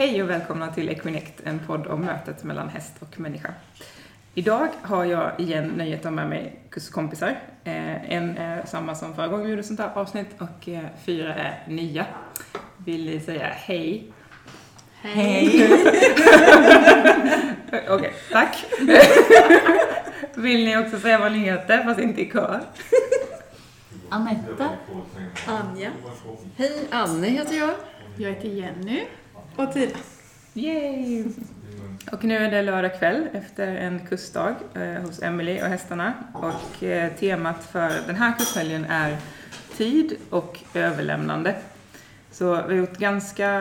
Hej och välkomna till Equinect, en podd om mötet mellan häst och människa. Idag har jag igen nöjet att ha med mig kurskompisar. Eh, En är samma som förra gången vi gjorde sånt här avsnitt och eh, fyra är nya. Vill ni säga hej? Hej! Okej, tack. Vill ni också säga vad ni heter, fast inte i kör? Anette. Anja. Hej, Anne heter jag. Jag heter Jenny. Och Tina. Yay! Och nu är det lördag kväll efter en kursdag eh, hos Emily och hästarna. Och eh, temat för den här kurshelgen är tid och överlämnande. Så vi har gjort ganska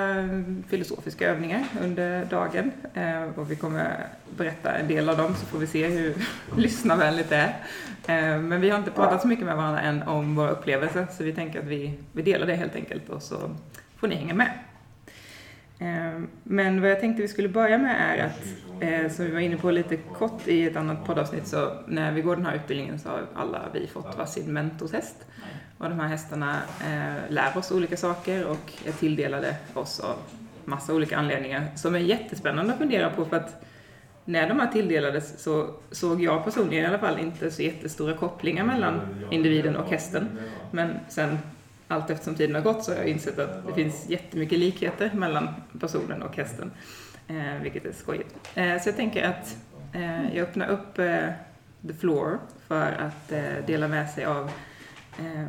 filosofiska övningar under dagen eh, och vi kommer berätta en del av dem så får vi se hur lyssnarvänligt det är. Eh, men vi har inte pratat så mycket med varandra än om våra upplevelser så vi tänker att vi, vi delar det helt enkelt och så får ni hänga med. Ehm, men vad jag tänkte vi skulle börja med är att, eh, som vi var inne på lite kort i ett annat poddavsnitt, så när vi går den här utbildningen så har alla vi fått varsin mentorshäst. Och de här hästarna eh, lär oss olika saker och är tilldelade oss av massa olika anledningar som är jättespännande att fundera på för att när de här tilldelades så såg jag personligen i alla fall inte så jättestora kopplingar mellan individen och hästen. Men sen allt eftersom tiden har gått så har jag insett att det finns jättemycket likheter mellan personen och hästen, eh, vilket är skojigt. Eh, så jag tänker att eh, jag öppnar upp eh, the floor för att eh, dela med sig av eh,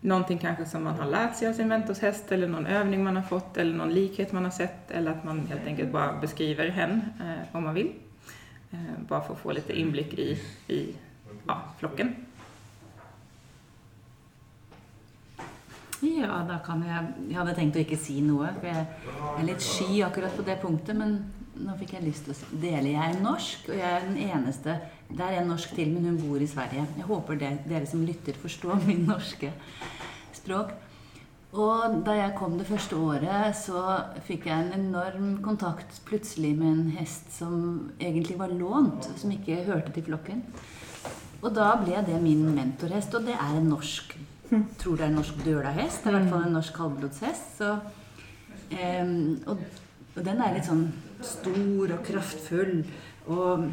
någonting kanske som man har lärt sig av sin mentorshäst eller någon övning man har fått eller någon likhet man har sett eller att man helt enkelt bara beskriver hen eh, om man vill. Eh, bara för att få lite inblick i, i ja, flocken. Ja, da kan jeg Jeg hadde tenkt å ikke si noe, for jeg er litt sky akkurat på det punktet. Men nå fikk jeg lyst til å dele. Jeg er norsk, og jeg er den eneste Det er en norsk til, men hun bor i Sverige. Jeg håper det, dere som lytter, forstår min norske språk. Og da jeg kom det første året, så fikk jeg en enorm kontakt plutselig med en hest som egentlig var lånt, som ikke hørte til flokken. Og da ble det min mentorhest, og det er en norsk tror det er en norsk dølahest. Det er i hvert fall en norsk kaldblodshest. Så, em, og, og den er litt sånn stor og kraftfull. Og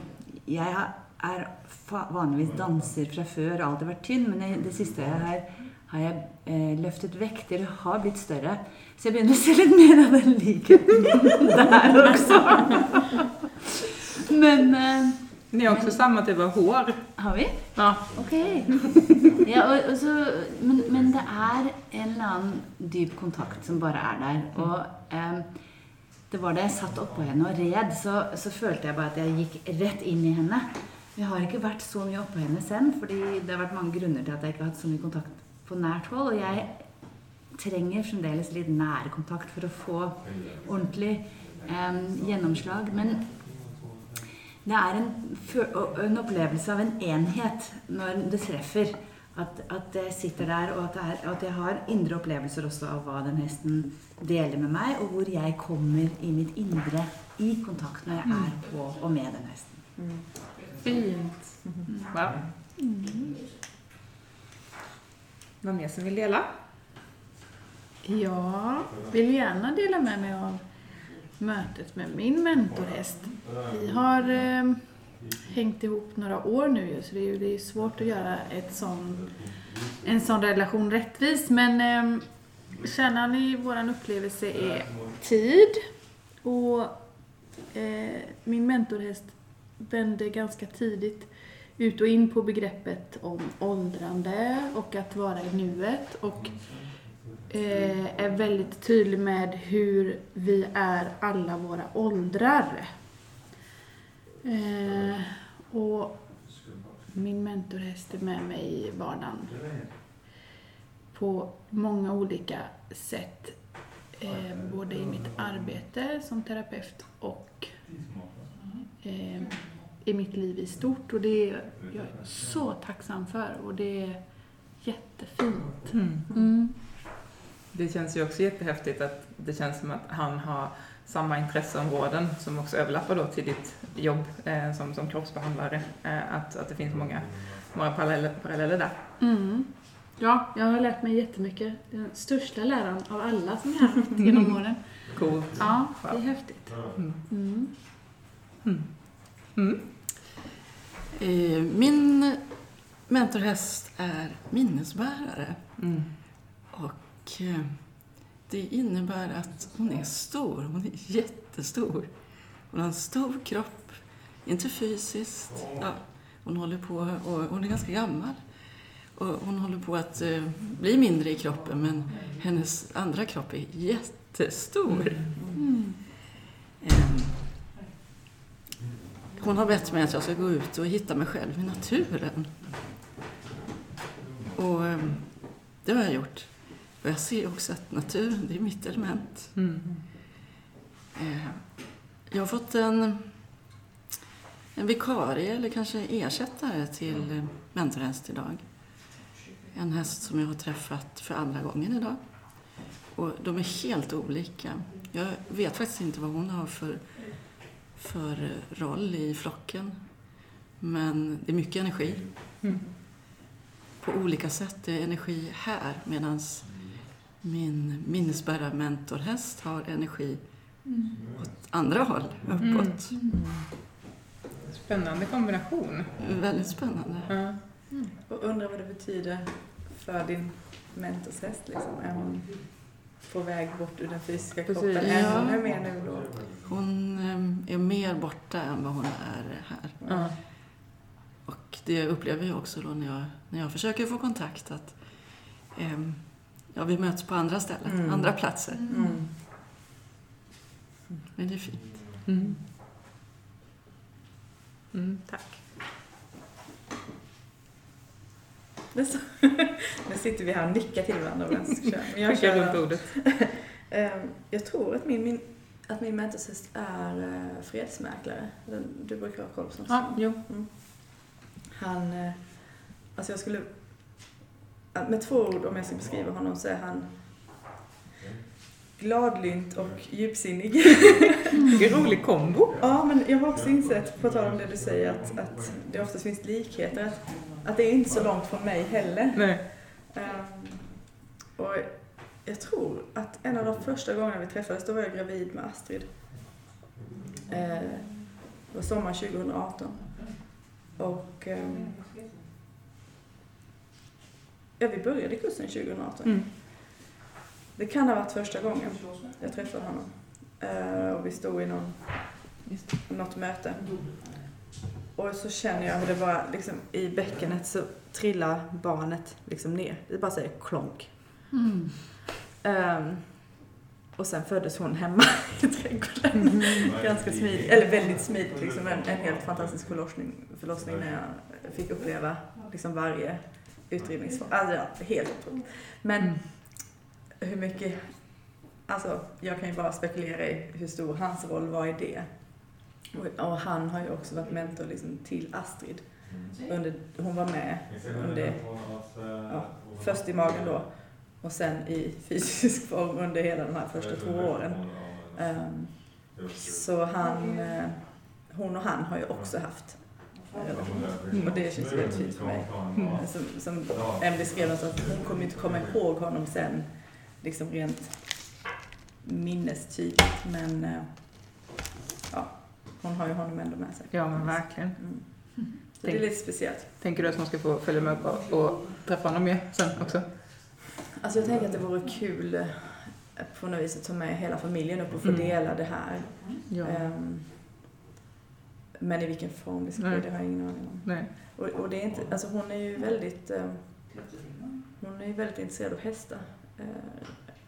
jeg er vanligvis danser fra før, har alltid vært tynn, men i det siste jeg har, har jeg eh, løftet vekter har blitt større. Så jeg begynner å se litt mer av den likheten der også. Men eh, ni har också samma typ av hår. har vi? Ja. Ok. Ja, og, og så, men, men det er en eller annen dyp kontakt som bare er der. Og em, det var da jeg satt oppå henne og red, så, så følte jeg bare at jeg gikk rett inn i henne. Jeg har ikke vært så mye oppå henne selv, fordi det har vært mange grunner til at jeg ikke har hatt så mye kontakt på nært hold. Og jeg trenger fremdeles litt nærkontakt for å få ordentlig em, gjennomslag. Men det er en, en opplevelse av en enhet når det treffer. At, at jeg sitter der, og at, det er, at jeg har indre opplevelser også av hva den hesten deler med meg, og hvor jeg kommer i mitt indre i kontakt når jeg er på og med den hesten. Fint. Wow. Någon mer som vill dela? Jag vill gärna dela med mig av mötet med min mentorhäst. Vi har eh, hängt ihop några år nu ju, så det är ju det är svårt att göra ett sån, en sån relation rättvis. Men eh, kärnan i vår upplevelse är tid. Och eh, min mentorhäst vände ganska tidigt ut och in på begreppet om åldrande och att vara i nuet. Och eh, är väldigt tydlig med hur vi är alla våra åldrar. Eh, och min mentorhäst är med mig i vardagen på många olika sätt. Eh, både i mitt arbete som terapeut och eh, i mitt liv i stort. Och det är jag är så tacksam för och det är jättefint. Mm. Det känns ju också jättehäftigt att det känns som att han har samma intresseområden som också överlappar då till ditt jobb eh, som, som kroppsbehandlare. Eh, att, att det finns många, många paralleller, paralleller där. Mm. Ja, jag har lärt mig jättemycket. Den största läraren av alla som jag har haft genom åren. Coolt. Ja, det är häftigt. Mm. Mm. Eh, Min mentorhäst är minnesbärare. Och eh, det innebär att hon är stor. Hon är jättestor. Hon har en stor kropp. Inte fysiskt. Ja, hon håller på och hon är ganska gammal. Och hon håller på att eh, bli mindre i kroppen men hennes andra kropp är jättestor. Mm. Ehm, Hon har bett mig att jag ska gå ut och hitta mig själv i naturen. Och ehm, det har jag gjort. Och jag ser också att naturen, det är mitt element. Mm. Eh, Jag har fått en, en vikarie eller kanske ersättare till mentorhäst idag. En häst som jag har träffat för andra gången idag. Och de är helt olika. Jag vet faktiskt inte vad hon har för, för roll i flocken. Men det är mycket energi. Mm. På olika sätt. Det är energi här medan min minnesbära mentorhäst har energi åt andra håll, uppåt. Spännande kombination. Väldigt spännande. Ja. Och undrar vad det betyder för din mentorshäst liksom. Är hon på väg bort ur den fysiska Precis. kroppen? Är Ja. hon är med nu då? Hon ehm, är mer borta än vad hon är här. Ja. Och det upplever jag också då när jag, när jag försöker få kontakt att ehm, ja, vi möts på andra ställen, Mm. andra platser. Mm. Men det är fint. Mm. Mm, tack. Är så- Nu sitter vi här och nickar till varandra. Men jag, Skicka runt kör, ordet. Ehm, jag tror att min, min, att min mentorshäst är eh, fredsmäklare. Du brukar ha koll på sånt. Ja, jo. Han, eh, alltså jag skulle, med två ord om jag ska beskriva honom så är han gladlynt och djupsinnig. Vilken rolig kombo. Ja, men jag har också insett, på tal om det du säger, att, att det oftast finns likheter. Att, att det är inte så långt från mig heller. Nej. Ehm, och jag tror att en av de första gångerna vi träffades, då var jag gravid med Astrid. Eh, det var sommar 2018. Och ehm, ja, vi började kursen 2018. Mm. Det kan ha varit första gången jag träffade honom. Eh, och vi stod i någon, något möte. Och så känner jag hur det bara, liksom, i bäckenet så trillar barnet liksom ner. Det bara säger klonk. Mm. Ehm, och sen föddes hon hemma i trädgården. Ganska smidigt, eller väldigt smidigt liksom. En, en helt fantastisk förlossning, förlossning när jag fick uppleva liksom varje utdrivningsform. Alltså ja, helt otroligt. Men Mm. hur mycket, alltså jag kan ju bara spekulera i hur stor hans roll var i det. Och, och han har ju också varit mentor liksom till Astrid. Under, hon var med under, ja, först i magen då och sen i fysisk form under hela de här första två åren. Ehm, så han, eh, hon och han har ju också haft relation. Och det känns ju väldigt fint för mig. Mm. Som, som Emily skrev någonstans, att hon kommer inte komma ihåg honom sen, liksom rent minnestydligt. Men eh, ja, hon har ju honom ändå med sig. Ja, men verkligen. Mm. Så det är lite speciellt. Tänker du att hon ska få följa med och, och träffa honom mer sen också? Alltså jag tänker att det vore kul eh, på något vis att ta med hela familjen upp och få Mm. dela det här. Ja. Ehm, men i vilken form det ska ske, det har jag ingen aning om. Nej. Och, och det är inte, alltså hon är ju väldigt, eh, hon är ju väldigt intresserad av hästar. Eh,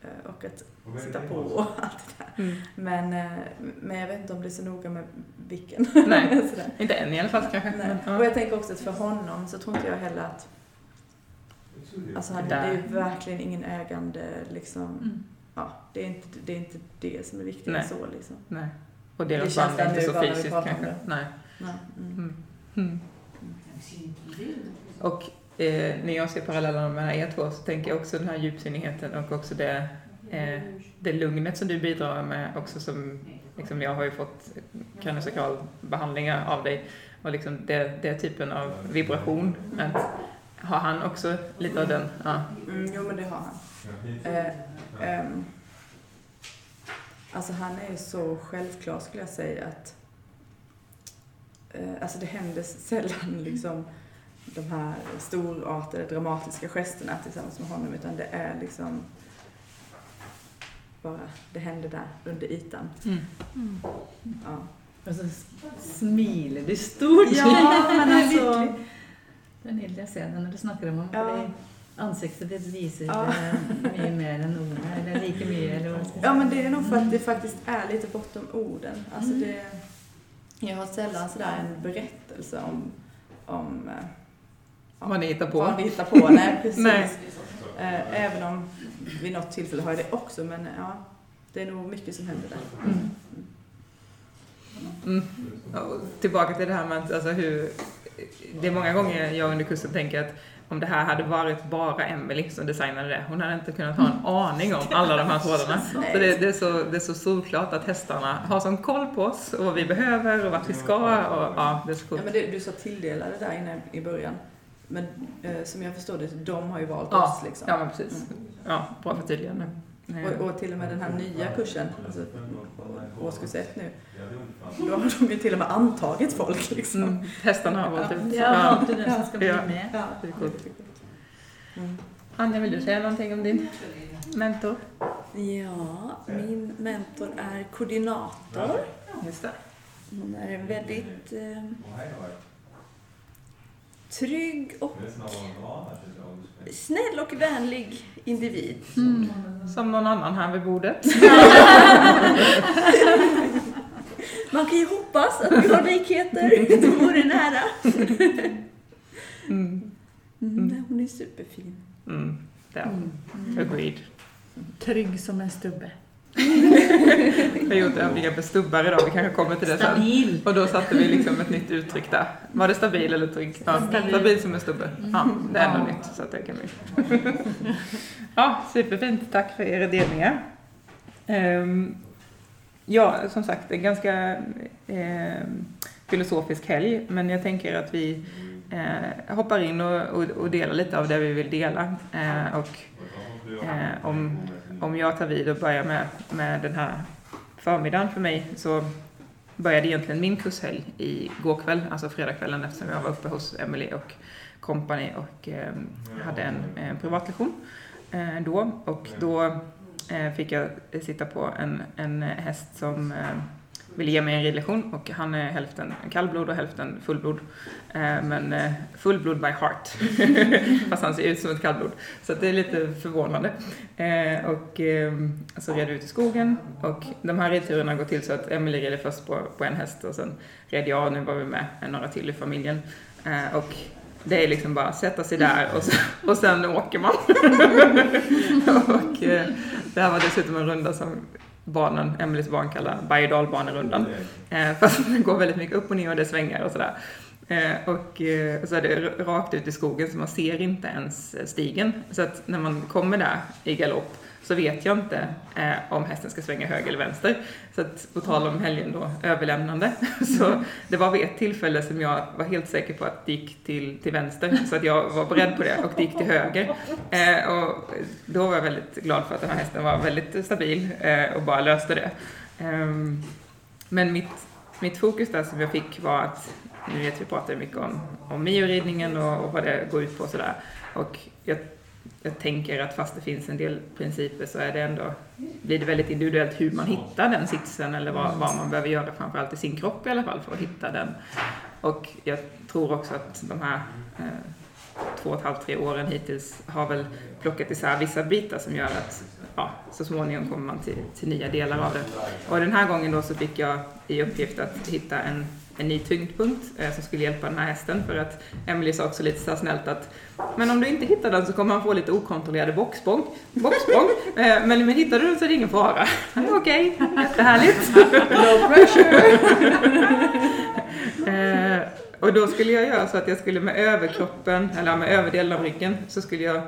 eh, och att sitta på och allt det där. Mm. Men, eh, men jag vet inte om det är så noga med vilken. Nej. Inte än i alla fall kanske. Men, Och ja. jag tänker också att för honom så tror inte jag heller att Alltså det är ju verkligen ingen ägande liksom. Mm. Ja, det är inte det, är inte det som är viktigt Nej. så liksom. Nej. Och Det deras band är inte så fysiskt kanske. Nej. Nej. Mm. Mm. Mm. Och eh, när jag ser parallellerna mellan er två så tänker jag också den här djupsinnigheten och också det, eh, det lugnet som du bidrar med också som liksom jag har ju fått kraniosakral behandlingar av dig och liksom det, det typen av vibration att har han också lite av den? Ja. Mm, jo, men det har han. Eh, ehm, alltså han är ju så självklar skulle jag säga att eh, alltså det händer sällan liksom de här storartade dramatiska gesterna tillsammans med honom utan det är liksom bara, det händer där under ytan. Mm. Ja. Og så smiler du stort. Ja, men Det er altså- virkelig- Det er nydelig å se det når du snakker om. Ja. Fordi ansiktet ditt viser Ja. eh, mye mer enn ordene. Eller like mye, eller Ja, men det är nog för att det faktiskt är lite bortom orden. Alltså det, jag har sällan sådär en berättelse om, om eh, ja, Vad ni hittar på. vad vi hittar på. Nej, precis. Nej. Eh, Även om vid något tillfälle har jag det också, men ja, det är nog mycket som händer där. Mm. Mm. Tillbaka till det här med att, alltså hur... Det är många gånger jag under kursen tänker att om det här hade varit bara Emily som designade det, hon hade inte kunnat ha en aning om alla de här trådarna. Så det, det, är så, det är så solklart att hästarna har sån koll på oss och vad vi behöver och vart vi ska och ja, det är så Ja, coolt. men det, du sa tilldelade där inne i början. Men eh, som jag förstår det, de har ju valt Ja, oss liksom. Ja, men precis. Ja, bra förtydligande. Och, och till och med den här nya kursen, alltså årskurs ett nu, då har de ju till och med antagit folk liksom. Mm, hästarna har valt ut. Ja, valgte den som skal bli Ja. med. Ja, Det är coolt. Mm. Anne, vill du säga någonting om din mentor? Ja, min mentor är koordinator. Just det. Hon är en väldigt eh, trygg och snäll och vänlig individ. Som någon annan här vid bordet. Man kan ju hoppas att vi har likheter. Det vore nära. Mm. Mm, nej, hon är superfin. Mm. Ja. Agreed. Trygg som en stubbe. Vi har gjort på stubbar idag, vi kanske kommer till det sen. Stabil. Och då satte vi liksom ett nytt uttryck där. Var det stabil eller trygg? Ja, stabil, som en stubbe. Ja, det är ändå nytt, så att det kan vi. Ja, superfint. Tack för era delningar. Ehm, ja, som sagt, en ganska ehm, filosofisk helg, men jag tänker att vi eh, hoppar in och delar lite av det vi vill dela. Eh, och eh, om, om jag tar vid och börjar med, med den här förmiddagen för mig så började egentligen min kurshelg igår kväll, alltså fredagskvällen eftersom jag var uppe hos Emily och company och eh, hade en, en privatlektion eh, då. Och då eh, fick jag sitta på en, en häst som eh, ville ge mig en ridlektion och han är hälften kallblod och hälften fullblod. Eh, men eh, fullblod by heart. Fast han ser ut som ett kallblod. Så det är lite förvånande. Eh, och ehm, så red vi ut i skogen och de här ridturerna går till så att Emily rider först på, på en häst och sen red jag och nu var vi med några till i familjen. Och det är liksom bara sätta sig där och, så, och sen åker man. och det här var dessutom en runda som barnen, Emelies barn kallar berg dalbanerundan. Eh, fast den går väldigt mycket upp och ner och det svänger och sådär. Eh, och eh, så är det rakt ut i skogen så man ser inte ens stigen. Så att när man kommer där i galopp så vet jag inte eh, om hästen ska svänga höger eller vänster. Så att på tal om helgen då, överlämnande, så det var vid ett tillfälle som jag var helt säker på att det gick till, till vänster, så att jag var beredd på det och det gick till höger. Eh, och då var jag väldigt glad för att den här hästen var väldigt stabil eh, och bara löste det. Ehm, men mitt, mitt fokus där som jag fick var att, nu vet vi pratar mycket om, om mioridningen och, och vad det går ut på och sådär. Och jag, jag tänker att fast det finns en del principer så är det ändå, blir det väldigt individuellt hur man hittar den sitsen eller vad, vad man behöver göra framförallt i sin kropp i alla fall för att hitta den. Och jag tror också att de här eh, två och ett halvt, tre åren hittills har väl plockat isär vissa bitar som gör att ja, så småningom kommer man till, till nya delar av det. Och den här gången då så fick jag i uppgift att hitta en, en ny tyngdpunkt eh, som skulle hjälpa den här hästen för att Emily sa också lite så snällt att men om du inte hittar den så kommer han få lite okontrollerade boxsprång. boxsprång. Eh, men, men hittar du den så är det ingen fara. Okej, jättehärligt. No pressure! Eh, och då skulle jag göra så att jag skulle med överkroppen, eller med överdelen av ryggen, så skulle jag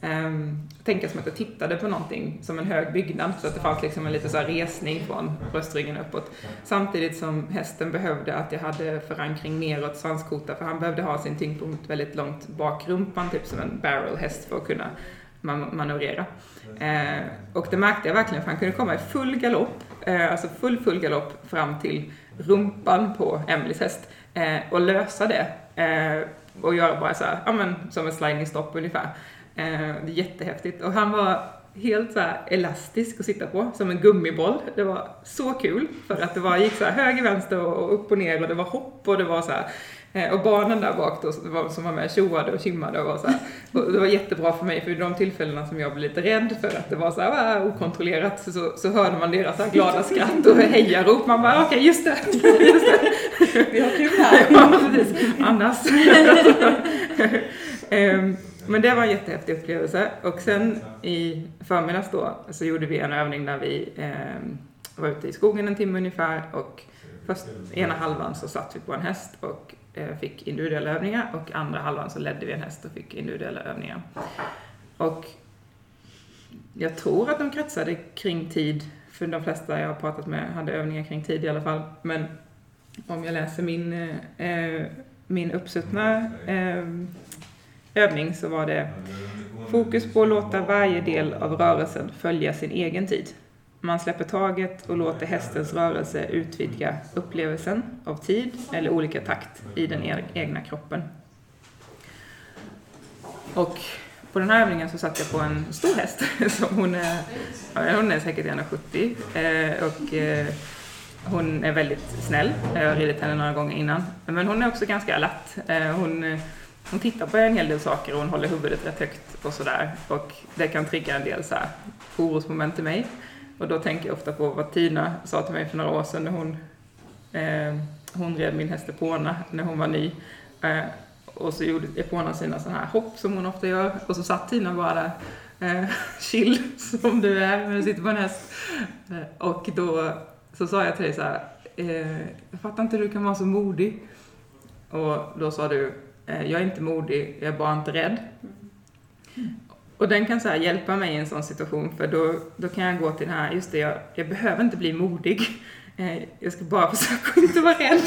um, tänka som att jag tittade på någonting som en hög byggnad så att det fanns liksom en liten så här resning från bröstryggen uppåt. Samtidigt som hästen behövde att jag hade förankring neråt svanskota för han behövde ha sin tyngdpunkt väldigt långt bak rumpan, typ som en barrel häst för att kunna man manövrera. Eh, och det märkte jag verkligen för han kunde komma i full galopp, eh, alltså full full galopp fram till rumpan på Emelies häst eh, och lösa det. Eh, och göra bara så här, ja men som en sliding stop ungefär. Eh, det är jättehäftigt. Och han var helt så elastisk att sitta på, som en gummiboll. Det var så kul, för att det var, gick så här höger, vänster och upp och ner och det var hopp och det var så här, eh, och barnen där bak då, som var med tjoade och kimmade och var så här, och det var jättebra för mig för i de tillfällena som jag blev lite rädd för att det var så här ah, okontrollerat så, så hörde man deras här glada skratt och hejarop. Man bara okej, okay, just det, just det. Vi har kul här. ja, precis. Annars. men det var en jättehäftig upplevelse. Och sen i förmiddags då så gjorde vi en övning där vi eh, var ute i skogen en timme ungefär och först ena halvan så satt vi på en häst och eh, fick individuella övningar och andra halvan så ledde vi en häst och fick individuella övningar. Och jag tror att de kretsade kring tid, för de flesta jag har pratat med hade övningar kring tid i alla fall. Men om jag läser min, eh, eh min uppsuttna eh, övning så var det fokus på att låta varje del av rörelsen följa sin egen tid. Man släpper taget och låter hästens rörelse utvidga upplevelsen av tid eller olika takt i den egna kroppen. Och på den här övningen så satt jag på en stor häst. Som hon, är, hon är säkert 1,70 eh, och eh, hon är väldigt snäll. Jag har ridit henne några gånger innan. Men hon är också ganska alert. Eh, hon hon tittar på en hel del saker och hon håller huvudet rätt högt och sådär. Och det kan trigga en del så här orosmoment i mig. Och då tänker jag ofta på vad Tina sa till mig för några år sedan när hon, eh, hon red min häst Epona när hon var ny. Eh, och så gjorde Epona sina sådana här hopp som hon ofta gör. Och så satt Tina bara där, eh, chill som du är när du sitter på en häst. Eh, och då så sa jag till dig så här, eh, jag fattar inte hur du kan vara så modig. Och då sa du, jag är inte modig, jag är bara inte rädd. Och den kan så hjälpa mig i en sån situation för då, då kan jag gå till den här, just det, jag, jag behöver inte bli modig. Eh, jag ska bara försöka inte vara rädd.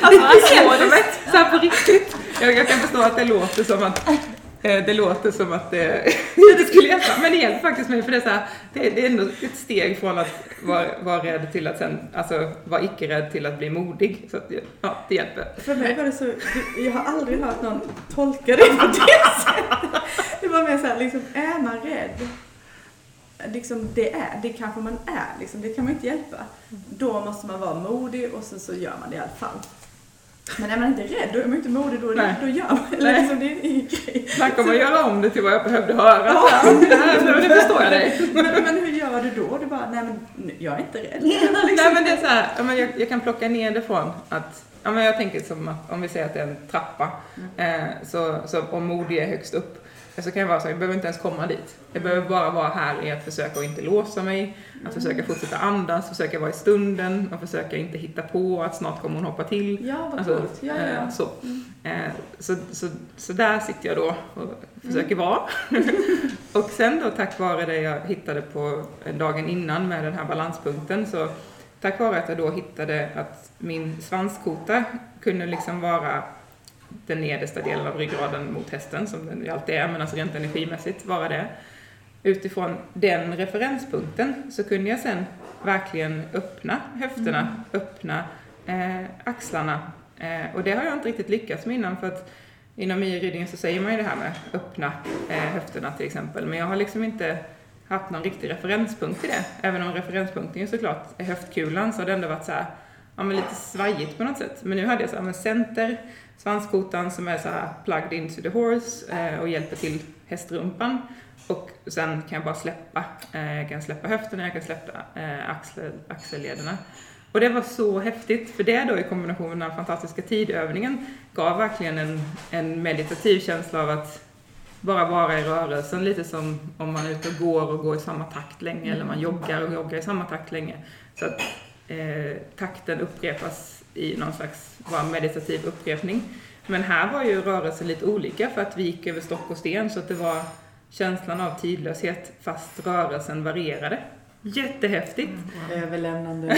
alltså, det hjälper mig, så här på riktigt. Jag, jag kan förstå att det låter som att Eh, det låter som att det, det skulle hjälpa, men det hjälper faktiskt mig för det är, så här, det, det, är ändå ett steg från att vara, vara rädd till att sen, alltså vara icke-rädd till att bli modig. Så att, ja, det hjälper. För mig var det så, jag har aldrig hört någon tolka det på det sättet. Det var mer såhär, liksom, är man rädd, liksom det är, det kanske man är, liksom, det kan man inte hjälpa. Då måste man vara modig och så, så gör man det i alla fall. Men är man inte rädd, då är man inte modig, då, Nej. då gör man Eller liksom, det. är ingen grej. Snacka om att göra om det till vad jag behövde höra. Ja. det, här, det förstår jag dig. Men, men hur gör du då? Du bara, nej men jag är inte rädd. Liksom. Nej men det är så här, jag, jag kan plocka ner det från att Ja, men jag tänker som att om vi säger att det är en trappa, mm. eh, så, så om modig är högst upp, så kan jag vara så jag behöver inte ens komma dit. Jag behöver bara vara här i att försöka att inte låsa mig, att försöka fortsätta andas, försöka vara i stunden och försöka inte hitta på att snart kommer hon hoppa till. Ja, vad alltså, coolt. Ja, ja, ja. Eh, så. Mm. Eh, så, så, så där sitter jag då och försöker mm. vara. och sen då tack vare det jag hittade på dagen innan med den här balanspunkten så tack vare att jag då hittade att min svanskota kunde liksom vara den nedersta delen av ryggraden mot hästen, som den ju alltid är, men alltså rent energimässigt vara det. Utifrån den referenspunkten så kunde jag sen verkligen öppna höfterna, mm. öppna eh, axlarna. Eh, och det har jag inte riktigt lyckats med innan för att inom i så säger man ju det här med öppna eh, höfterna till exempel, men jag har liksom inte haft någon riktig referenspunkt i det. Även om referenspunkten ju såklart är höftkulan så har det ändå varit så här, ja men lite svajigt på något sätt. Men nu hade jag så här, men center, svanskotan som är så här plugged into the horse eh, och hjälper till hästrumpan. Och sen kan jag bara släppa, eh, jag kan släppa höfterna, jag kan släppa eh, axel, axellederna. Och det var så häftigt, för det då i kombination med den här fantastiska tidövningen gav verkligen en, en meditativ känsla av att bara vara i rörelsen, lite som om man är ute och går och går i samma takt länge, mm. eller man joggar och joggar i samma takt länge. Så att eh, takten upprepas i någon slags bara meditativ upprepning. Men här var ju rörelsen lite olika för att vi gick över stock och sten så att det var känslan av tidlöshet fast rörelsen varierade. Jättehäftigt! Överlämnande.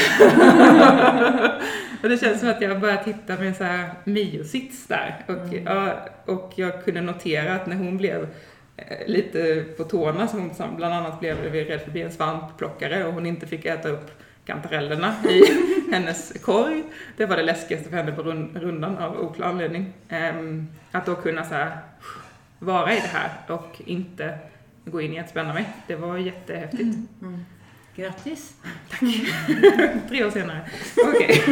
och det känns som att jag börjat hitta min så här Mio-sits där. Och, ja, och jag kunde notera att när hon blev eh, lite på tårna, så hon som bland annat blev rädd för att bli en svampplockare och hon inte fick äta upp kantarellerna i hennes korg. Det var det läskigaste för henne på rund- rundan av oklar anledning. Ehm, att då kunna så här, vara i det här och inte gå in i att spänna mig. Det var jättehäftigt. Grattis! Tre år senare. Okej.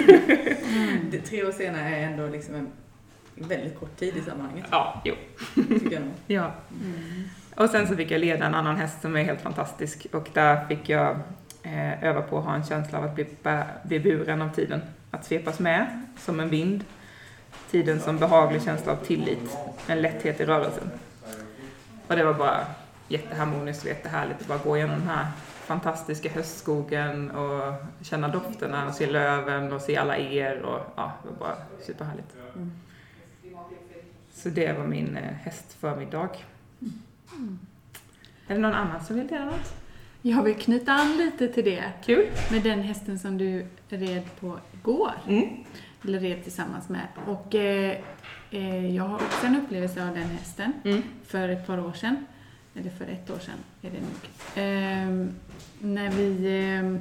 Det, tre år senare är ändå liksom en väldigt kort tid i sammanhanget. Ja, jo. Tycker jag nog. Ja. Och sen så fick jag leda en annan häst som är helt fantastisk och där fick jag eh, öva på att ha en känsla av att bli, bli buren av tiden. Att svepas med som en vind. Tiden som behaglig känsla av tillit, en lätthet i rörelsen. Och det var bara jätteharmoniskt och jättehärligt att bara gå igenom den här fantastiska höstskogen och känna dofterna och se löven och se alla er och ja, det var bara superhärligt. Så det var min eh, hästförmiddag. Är det någon annan som vill dela något? Jag vill knyta an lite till det Kul! med den hästen som du red på igår. Mm. Eller red tillsammans med. Och eh, eh, jag har också en upplevelse av den hästen Mm. för ett par år sedan. Eller för ett år sedan är det nog. Ehm, när vi ehm,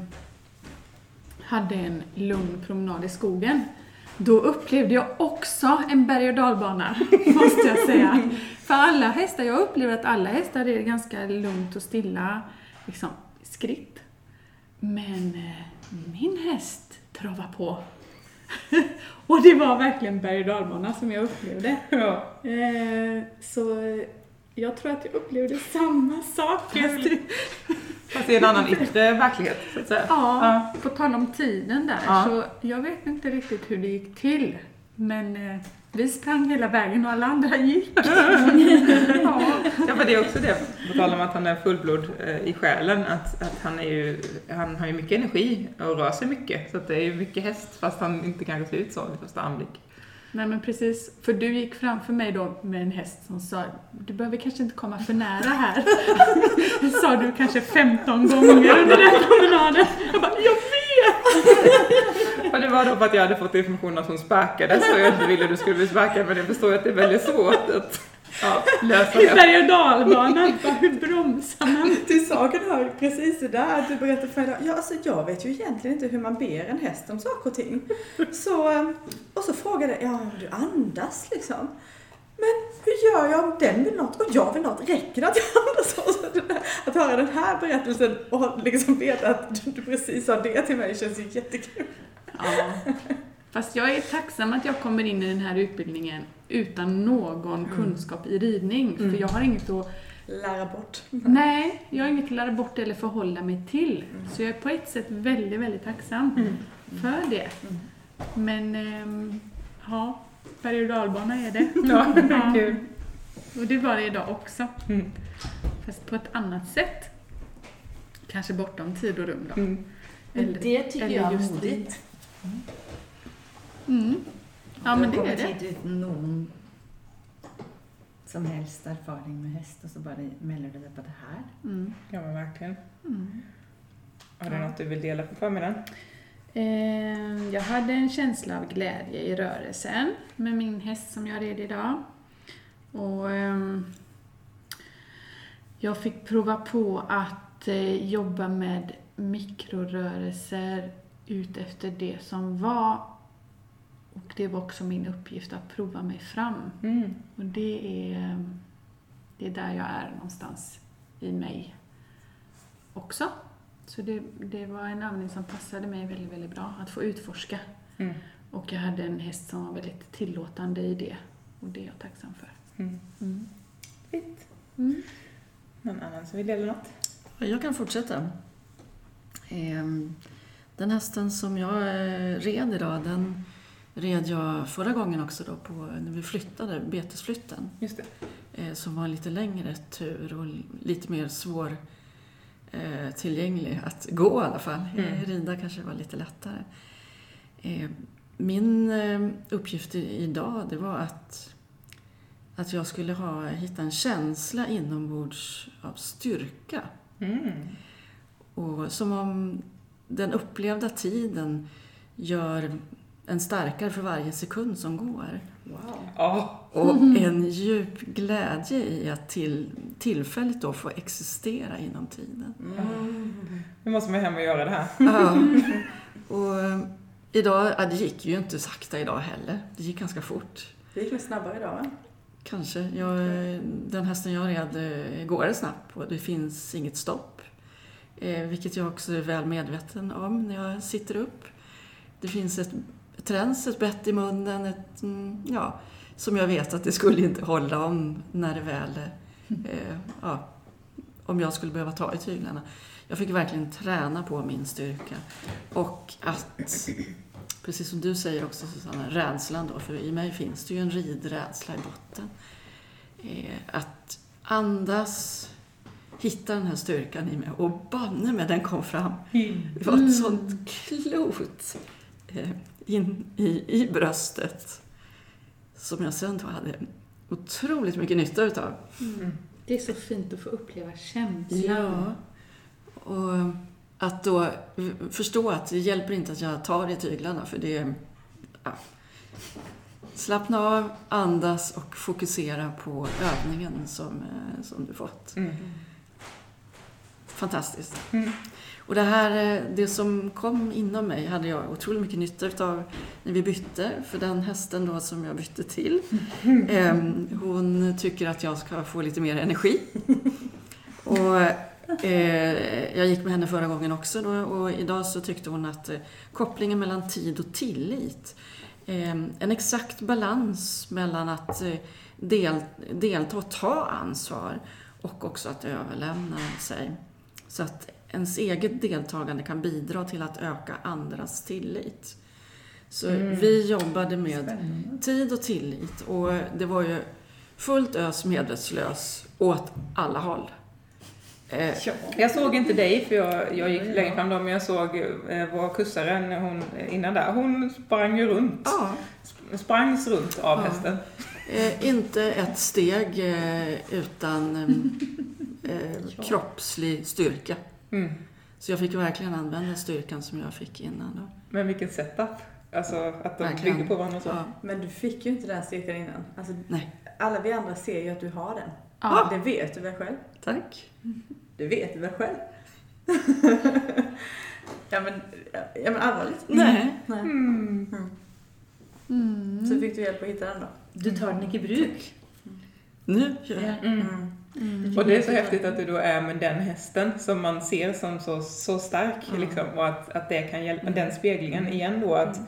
hade en lugn promenad i skogen. Då upplevde jag också en berg och dalbana, måste jag säga. För alla hästar, jag upplever att alla hästar är ganska lugnt och stilla liksom, skritt. Men eh, min häst travar på. och det var verkligen berg och som jag upplevde. Ja. Eh, så eh, jag tror att jag upplevde samma sak. Fast i en annan yttre verklighet, så att säga. ja, på tal om tiden där, Ja. så jag vet inte riktigt hur det gick till. Men vi sprang hela vägen och alla andra gick. ja. Ja, men det är också det, på tal om att han är fullblod eh, i själen, att, att han, är ju, han har ju mycket energi och rör sig mycket. Så att det är ju mycket häst, fast han inte kanske ser ut så vid första anblick. Nej men precis, för du gick framför mig då med en häst som sa du behöver kanske inte komma för nära här. Det sa du kanske 15 gånger under den promenaden. Jag bara, jag vet! Och det var då för att jag hade fått information att hon sparkades och jag inte ville att du skulle bli sparkad, men jag förstår att det är väldigt svårt att ja, lösa I det. berg och dalbanan, hur bromsar man? Till saken hör precis det där att du berättar för mig. Ja, alltså jag vet ju egentligen inte hur man ber en häst om saker och ting. Så, och så frågade jag, ja du andas liksom. Men hur gör jag om den vill något och jag vill något? Räcker det att jag andas? så? Så det där, att höra den här berättelsen och liksom veta att du precis sa det till mig känns ju jättekul. Ja. Fast jag är tacksam att jag kommer in i den här utbildningen utan någon kunskap i ridning. För jag har inget att Lära bort. Nej, jag har inget att lära bort eller förhålla mig till. Så jag är på ett sätt väldigt, väldigt tacksam för det. Men, ehm, ja, berg och dalbana är det. Ja, kul. Och det var det idag också. Mm. Fast på ett annat sätt. Kanske bortom tid och rum då. Mm. Men det tycker eller jag är just modigt. Mm. Ja, men det är det. hit utan någon som helst erfaring med häst och så bara melder du dig på det här. Mm. Ja, men verkligen. Mm. Har du något du vill dela på förmiddagen? Eh, Jag hade en känsla av glädje i rörelsen med min häst som jag red idag. Och ehm, jag fick prova på att eh, jobba med mikrorörelser ut efter det som var. Och det var också min uppgift att prova mig fram. Mm. Och det är, ehm, det är där jag är någonstans i mig också. Så det, det var en övning som passade mig väldigt, väldigt bra, att få utforska. Mm. Och jag hade en häst som var väldigt tillåtande i det. Och det är jag tacksam för. Mm. Mm. Fint. Mm. Någon annan som vill dela något? Jag kan fortsätta. Ehm, Den hästen som jag eh, red idag, den red jag förra gången också då på, när vi flyttade, betesflytten. Just det. eh, Som var en lite längre tur och lite mer svår eh, tillgänglig att gå i alla fall. Mm. Eh, Rida kanske var lite lättare. Eh, min eh, uppgift idag det var att, att jag skulle ha, hitta en känsla inombords av styrka. Mm. Och som om den upplevda tiden gör en starkare för varje sekund som går. Wow. Ja. Och en djup glädje i att till, tillfälligt då få existera inom tiden. Nu måste man hem och göra det här. Ja. Och eh, idag, ja, det gick ju inte sakta idag heller. Det gick ganska fort. Det gick väl snabbare idag va? Kanske. Jag, den hästen jag red eh, går det snabbt på. Det finns inget stopp. Eh, vilket jag också är väl medveten om när jag sitter upp. Det finns ett, ett rens, ett bett i munnen, ett, mm, ja, som jag vet att det skulle inte hålla om när det väl, eh, ja, om jag skulle behöva ta i tyglarna. Jag fick verkligen träna på min styrka. Och att, precis som du säger också Susanna, rädslan då, för i mig finns det ju en ridrädsla i botten. Eh, att andas, hitta den här styrkan i mig och banne med den kom fram. Det var ett sånt klot eh, in i, i bröstet som jag sen då hade otroligt mycket nytta utav. Det är så fint att få uppleva känslan. Ja. Och att då förstå att det hjälper inte att jag tar i tyglarna för det... Ja. Slappna av, andas och fokusera på övningen som, eh, som du fått. Mm. Fantastiskt. Mm. Och det här, eh, det som kom inom mig hade jag otroligt mycket nytta utav när vi bytte. För den hästen då som jag bytte till, eh, hon tycker att jag ska få lite mer energi. Och eh, jag gick med henne förra gången också då, och idag så tyckte hon att eh, kopplingen mellan tid och tillit, eh, en exakt balans mellan att eh, del, delta och ta ansvar och också att överlämna sig. Så att ens eget deltagande kan bidra till att öka andras tillit. Så vi jobbade med tid och tillit och det var ju fullt ös medvetslös åt alla håll. Eh, Jag såg inte dig för jag, jag gick längre fram då, men jag såg eh, vår kursare när hon, innan där. Hon sprang ju runt. ja, Sprangs runt av Ja. hästen. eh, inte ett steg eh, utan eh, kroppslig styrka. Mm. Så jag fick verkligen använda styrkan som jag fick innan. Då. Men vilken setup. Alltså att de Verkligen. bygger på varandra så. Ja. Men du fick ju inte den styrkan innan. Alltså, Nej. Alla vi andra ser ju att du har den. Ja. Det vet du väl själv? Tack. Det vet du väl själv? ja men, ja, men allvarligt. Nej. Nej. Mm. Mm. Så fick du hjälp att hitta den då? Du tar den inte i bruk. Nu gör jag Mm. Mm. Mm. Och det är så häftigt att du då är med den hästen som man ser som så, så stark. Mm. Liksom, och att, att det kan hjälpa, den speglingen igen då att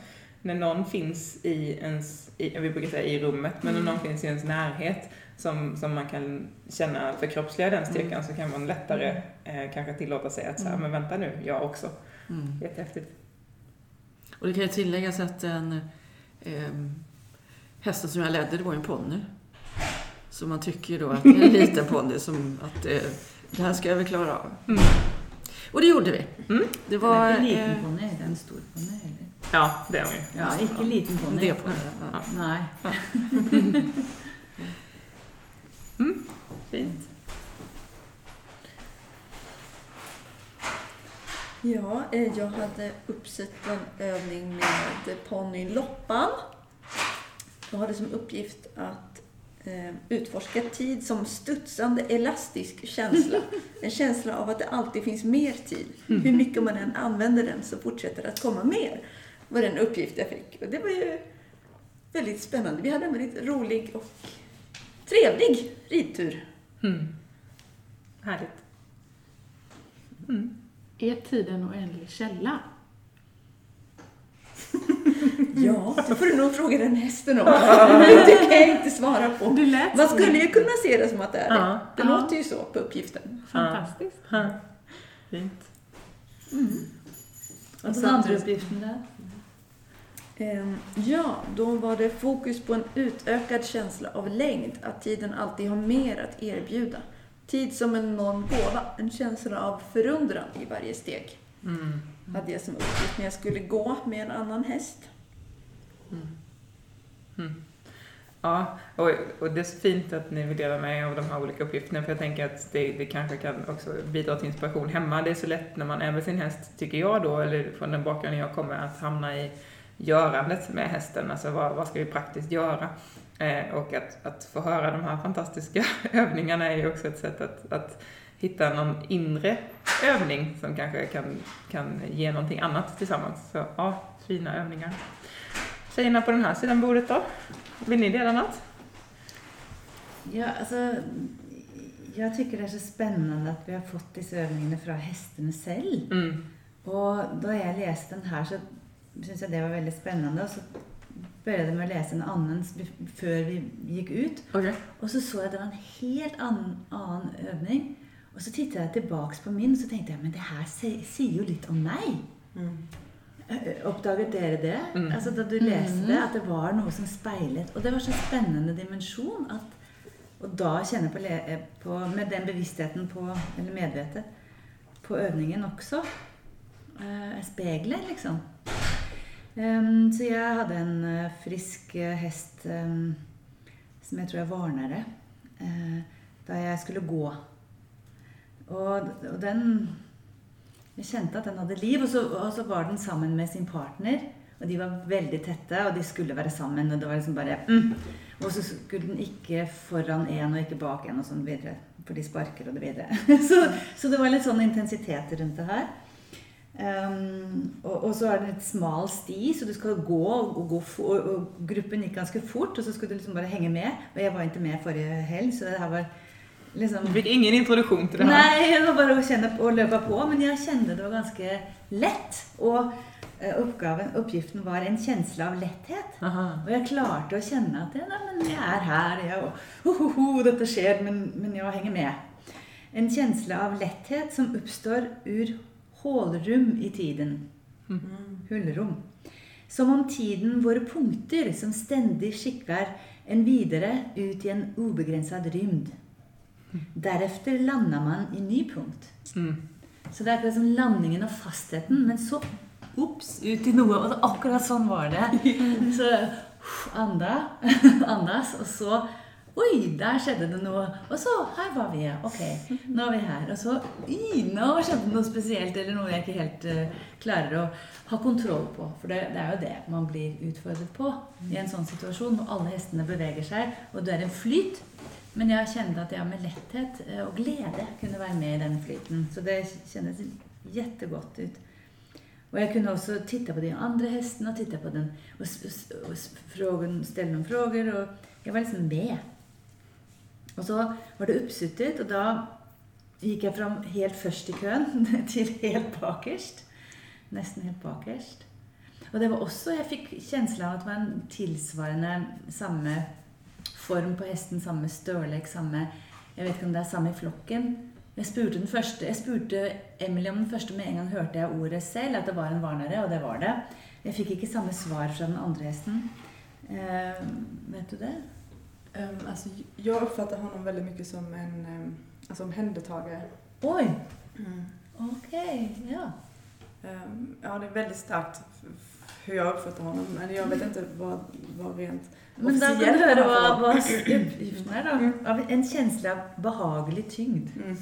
när någon finns i ens, i, vi brukar säga i rummet, men när någon finns i ens närhet som, som man kan känna förkroppsliga den styrkan så kan man lättare eh, kanske tillåta sig att säga, men vänta nu, jag också. Mm. Jättehäftigt. Och det kan ju tilläggas att den eh, hästen som jag ledde, det var ju en ponny. Så man tycker ju då att det är en liten ponny som att eh, det här ska jag väl klara av. Mm. Och det gjorde vi. Mm. Det Den var är inte liten eh, ponny, det är en stor ponny. eller? Ja, det är hon ju. Ja, inte liten ponny. det ponny. Ja. Nej. Fint. Ja, eh, jag hade uppsatt en övning med ponnyn Loppan. Jag hade som uppgift att utforska tid som studsande elastisk känsla. En känsla av att det alltid finns mer tid. Hur mycket man än använder den så fortsätter det att komma mer. var den uppgift jag fick. Och det var ju väldigt spännande. Vi hade en väldigt rolig och trevlig ridtur. Mm. Härligt. Är tid en oändlig källa? Ja, det får du nog fråga den hästen om. Det kan jag inte svara på. Man skulle ju kunna se det som att det är det. Det Ja. låter ju så på uppgiften. Fantastiskt. Ja. Fint. Och den andra uppgiften där? Ehm, Ja, då var det fokus på en utökad känsla av längd, att tiden alltid har mer att erbjuda. Tid som en enorm gåva, en känsla av förundran i varje steg. Mm. Hade jag som uppgift när jag skulle gå med en annan häst. Mm. mm. Ja, och, och det är så fint att ni vill dela med er av de här olika uppgifterna, för jag tänker att det, det kanske kan också bidra till inspiration hemma. Det är så lätt när man är med sin häst, tycker jag då, eller från den bakgrunden jag kommer, att hamna i görandet med hästen, alltså vad, vad ska vi praktiskt göra? Eh, och att, att få höra de här fantastiska övningarna är ju också ett sätt att, att hitta någon inre övning som kanske kan, kan ge någonting annat tillsammans. Så ja, fina övningar. Tjejerna på den här sidan bordet då? Vill ni dela något? Ja, alltså, jag tycker det är så spännande att vi har fått dessa övningarna från hästarna själva. Mm. Och då jag läste den här så syns jag det var väldigt spännande. Och så började med att läsa en annan för vi gick ut. Okay. Och så såg jag att det var en helt annan, annan övning. Och så tittade jag tillbaks på min och så tänkte jag, men det här säger ju lite om mig. Mm. Uppdagade dere det? Mm. Alltså då du läste det, att det var något som spejlet. Och det var så spännande dimension att och då känna på, på, med den bevisstheten på, eller medvetet, på övningen också. Uh, speglar liksom. Um, så jag hade en uh, frisk uh, häst um, som jag tror jag varnade. Uh, där jag skulle gå. Och, och den Jeg kände att den hade liv, och så, og så var den sammen med sin partner. Og de var väldigt tette, och de skulle vara sammen, Og det var liksom bara mm. Och så skulle den inte foran en och inte bak en och sånn vidare, för de sparkar och det vidare. så, så det var lite sånn intensitet runt det här. Um, och, og, så är det en smal sti, så du ska gå och, gå og, gruppen gick ganska fort och så skulle du liksom bara hänga med. Och jag var inte med förra helg, så det här var Liksom, du fick ingen introduktion till det här? Nej, det var bara att känna och löpa på. Men jag kände det var ganska lätt. Och eh, uppgaven, uppgiften var en känsla av lätthet. Aha. Och jag klarade att känna att men jag är här, jag, ho, ho, ho, detta sker, men, men jag hänger med. En känsla av lätthet som uppstår ur hålrum i tiden. Mm. Hullrum. Som om tiden vore punkter som ständigt skickar en vidare ut i en obegränsad rymd. Därefter landar man i ny punkt. Mm. Så det är akkurat som landningen av fastheten, men så ups, ut i något. Och akkurat sån var det. Så anda, andas, och så Oj, där skedde det något. Och så, här var vi, okej, okay, nu är vi här. Och så, oj, nu skedde något speciellt, eller något jag inte helt uh, klarar att ha kontroll på. För det, det, är ju det man blir utfordret på i en sån situation, och alla hästarna beväger sig, och det är en flyt. Men jag kände att jag med lätthet eh, och glädje kunde vara med i den flyten. Så det kändes jättegott ut. Och jag kunde också titta på de andra hästarna och titta på den och, och, och fråga, ställa några frågor. Och jag var liksom med. Och så var det uppsuttet och då gick jag fram helt först i kön till helt bakerst. Nästan helt bakerst. Och det var också, jag fick känslan av att det var en tillsvarande samma form på hästen, samma storlek, samma... Jag vet inte om det är samma i flocken. Jag spurte den första, jag spurte Emily om den första, med en gång hörde jag ordet själv, att det var en varnare, och det var det. Jag fick inte samma svar från den andra hästen. Uh, vet du det? Um, alltså, jag uppfattar honom väldigt mycket som en um, alltså, omhändertagare. Oj! Mm. Okej, okay, ja. Um, ja, det är väldigt starkt hur jag uppfattar honom, men jag vet inte vad, vad rent men då kan du höra vad, vad uppgiften är då. Mm. Av en känsla av behaglig tyngd. Mm.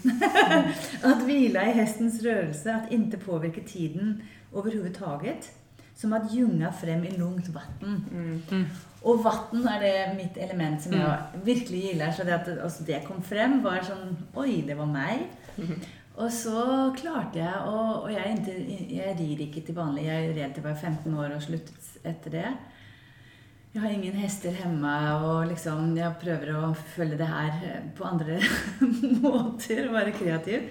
att vila i hästens rörelse, att inte påverka tiden överhuvudtaget. Som att ljunga fram i lugnt vatten. Mm. Mm. Och vatten är det mitt element som jag mm. verkligen gillar. Så det att alltså, det kom fram var som, oj, det var mig. Mm. Och så klarade jag, och, och jag, är inte, jag rir inte till vanlig, jag är rädd till jag var 15 år och slutat efter det jag har ingen hästar hemma och liksom, jag prövar att följa det här eh, på andra måter och vara kreativ.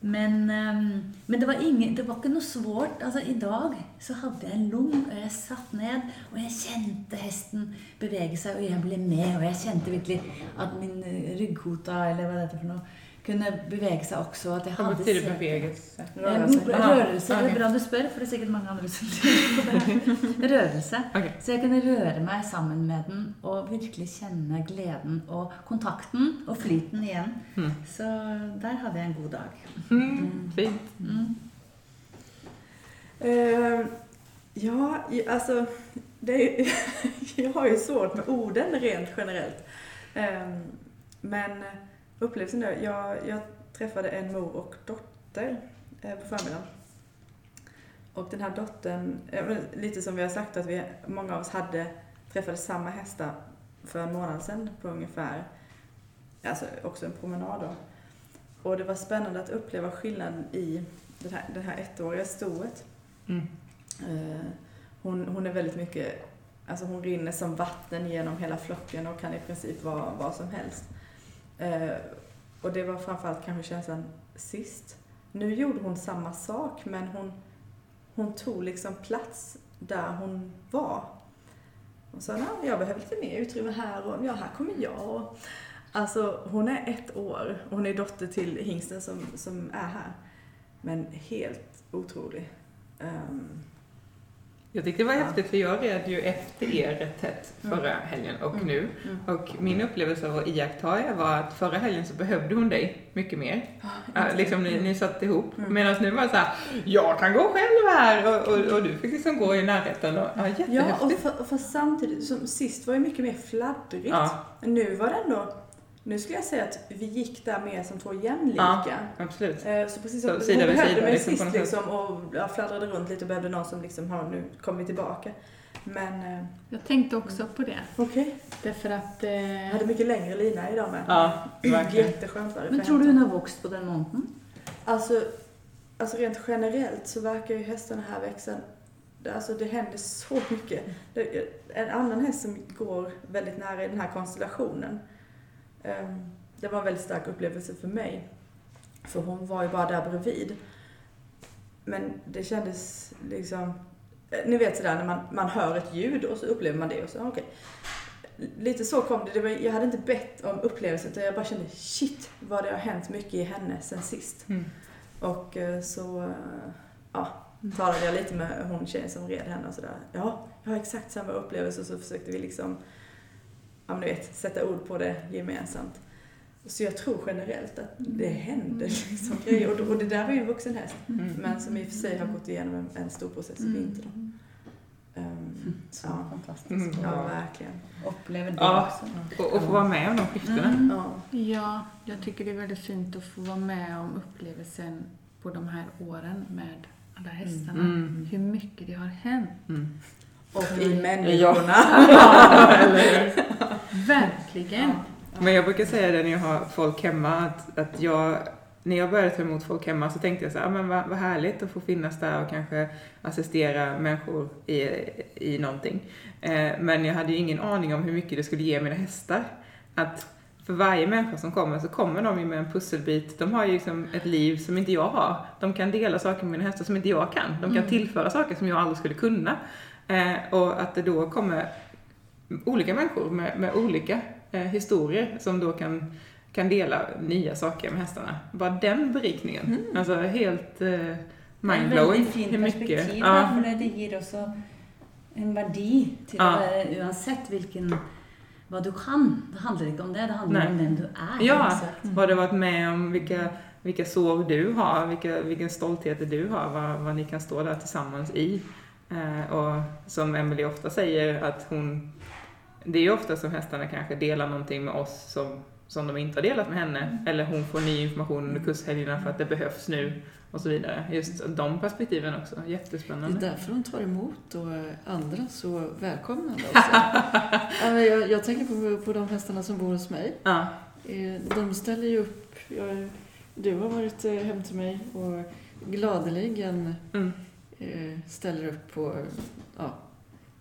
Men, ehm, men det, var det var inte något svårt. Alltså, idag så hade jag en lugn och jag satt ned och jag kände hästen beväga sig och jag blev med och jag kände verkligen att min eh, ryggkota eller vad det är för något kunde beväga sig också. Att jag Vad betyder bevegelse? Rörelse. Rörelse, det är bra du spör, för det är säkert många andra som på det. Rörelse. Okay. Så jag kunde röra mig samman med den och verkligen känna glädjen och kontakten och flyten igen. Mm. Så där hade jag en god dag. Mm. Fint. Mm. Uh, ja, alltså det är, jag har ju svårt med orden rent generellt. Ehm, Men upplevelsen då, jag, jag träffade en mor och dotter eh, på förmiddagen. Och den här dottern, eh, lite som vi har sagt att vi, många av oss hade träffade samma hästar för en månad sedan på ungefär, alltså också en promenad då. Och det var spännande att uppleva skillnaden i det här, det här ettåriga stoet. Mm. Eh, Hon, hon är väldigt mycket, alltså hon rinner som vatten genom hela flocken och kan i princip vara vad som helst. Eh, Och det var framförallt kanske känslan sist. Nu gjorde hon samma sak men hon, hon tog liksom plats där hon var. Hon sa, nej jag behöver lite mer utrymme här och ja, här kommer jag. Och, alltså hon är ett år och hon är dotter till hingsten som, som är här. Men helt otrolig. Ehm, jag tyckte det var häftigt för jag red ju efter er rätt tätt förra helgen och nu. Och min upplevelse av att iaktta er var att förra helgen så behövde hon dig mycket mer. Ja, liksom ni, ni satt ihop. Mm. Medan nu var det så här, jag kan gå själv här och, och, och du fick liksom gå i närheten. Och, ja, Ja, och jättehäftigt. för, för samtidigt, som sist var ju mycket mer fladdrigt. Ja. Nu var det ändå, nu skulle jag säga att vi gick där mer som två jämlika. Ja, absolut. Eh, Så precis Så som sida hon vid behövde sida, mig liksom, sist liksom och ja, fladdrade runt lite och behövde någon som liksom, har nu kommer vi tillbaka. Men eh, Jag tänkte också på det. okej, Därför att... jag hade Eh, mycket längre lina idag med. Ja, verkligen. Jätteskönt var det. Men tror du hun har vokst på den måneden? Alltså, alltså rent generellt så verkar ju hästarna här växa det- Alltså det händer så mycket. En annan häst som går väldigt nära i den här konstellationen. Ehm, det var en väldigt stark upplevelse för mig. För hon var ju bara där bredvid. Men det kändes liksom... eh, Ni vet sådär när man, man hör ett ljud och så upplever man det och så, okej. Lite så kom det. det var, jag hade inte bett om upplevelsen utan jag bara kände shit vad det har hänt mycket i henne sen sist. Mm. Och eh, så eh, ja, talade jag lite med hon tjejen som red henne och sådär. Ja, jag har exakt samma upplevelse och så försökte vi liksom, ja men du vet, sätta ord på det gemensamt. Så jag tror generellt att det händer liksom grejer. Och, och det där var ju en vuxen häst. Mm. Men som i och för sig har gått igenom en, en stor process i vinter. då. Ehm, Så Ja. fantastisk. Mm. ja, verkligen. Opplever det Ja. også. Och, och få vara med om de skiftena. Mm. Ja. ja, jag tycker det är väldigt fint att få vara med om upplevelsen på de här åren med alla hästarna. Mm. Hur mycket det har hänt. Mm. Och i människorna. Verkligen. Men jag brukar säga det när jag har folk hemma att, att jag, när jag började ta emot folk hemma så tänkte jag så här, ah, men vad, vad härligt att få finnas där och kanske assistera människor i, i någonting. Eh, men jag hade ju ingen aning om hur mycket det skulle ge mina hästar. Att för varje människa som kommer så kommer de ju med en pusselbit. De har ju liksom ett liv som inte jag har. De kan dela saker med mina hästar som inte jag kan. De kan tillföra saker som jag aldrig skulle kunna. Eh, och att det då kommer olika människor med, med olika eh, historier som då kan, kan dela nya saker med hästarna. Bara den berikningen. Alltså helt eh, Det mindblowing. veldig fint hur mycket. perspektiv, Ja, for det, det gir også en til Ja. uansett hvilken hva du kan. Det handler ikke om det, det handler Nej. om den du er. Ja. Exakt. vad du varit med om, vilka, vilka sår du har, vilka, vilken stolthet du har, vad, vad ni kan stå där tillsammans i. Eh, och som Emily ofta säger att hon, det är ju ofta som hästarna kanske delar någonting med oss som, som de inte har delat med henne. Eller hon får ny information under kurshelgerna för att det behövs nu och så vidare. Just de perspektiven också, Det är jättespännande. därför hon tar emot och andra så välkomnande också. Jag, jag tänker på, på de hästarna som bor hos mig. Ja, Eh, De ställer ju upp. Jag, du har varit eh, hem till mig och gladeligen mm. Eh, ställer upp på ja,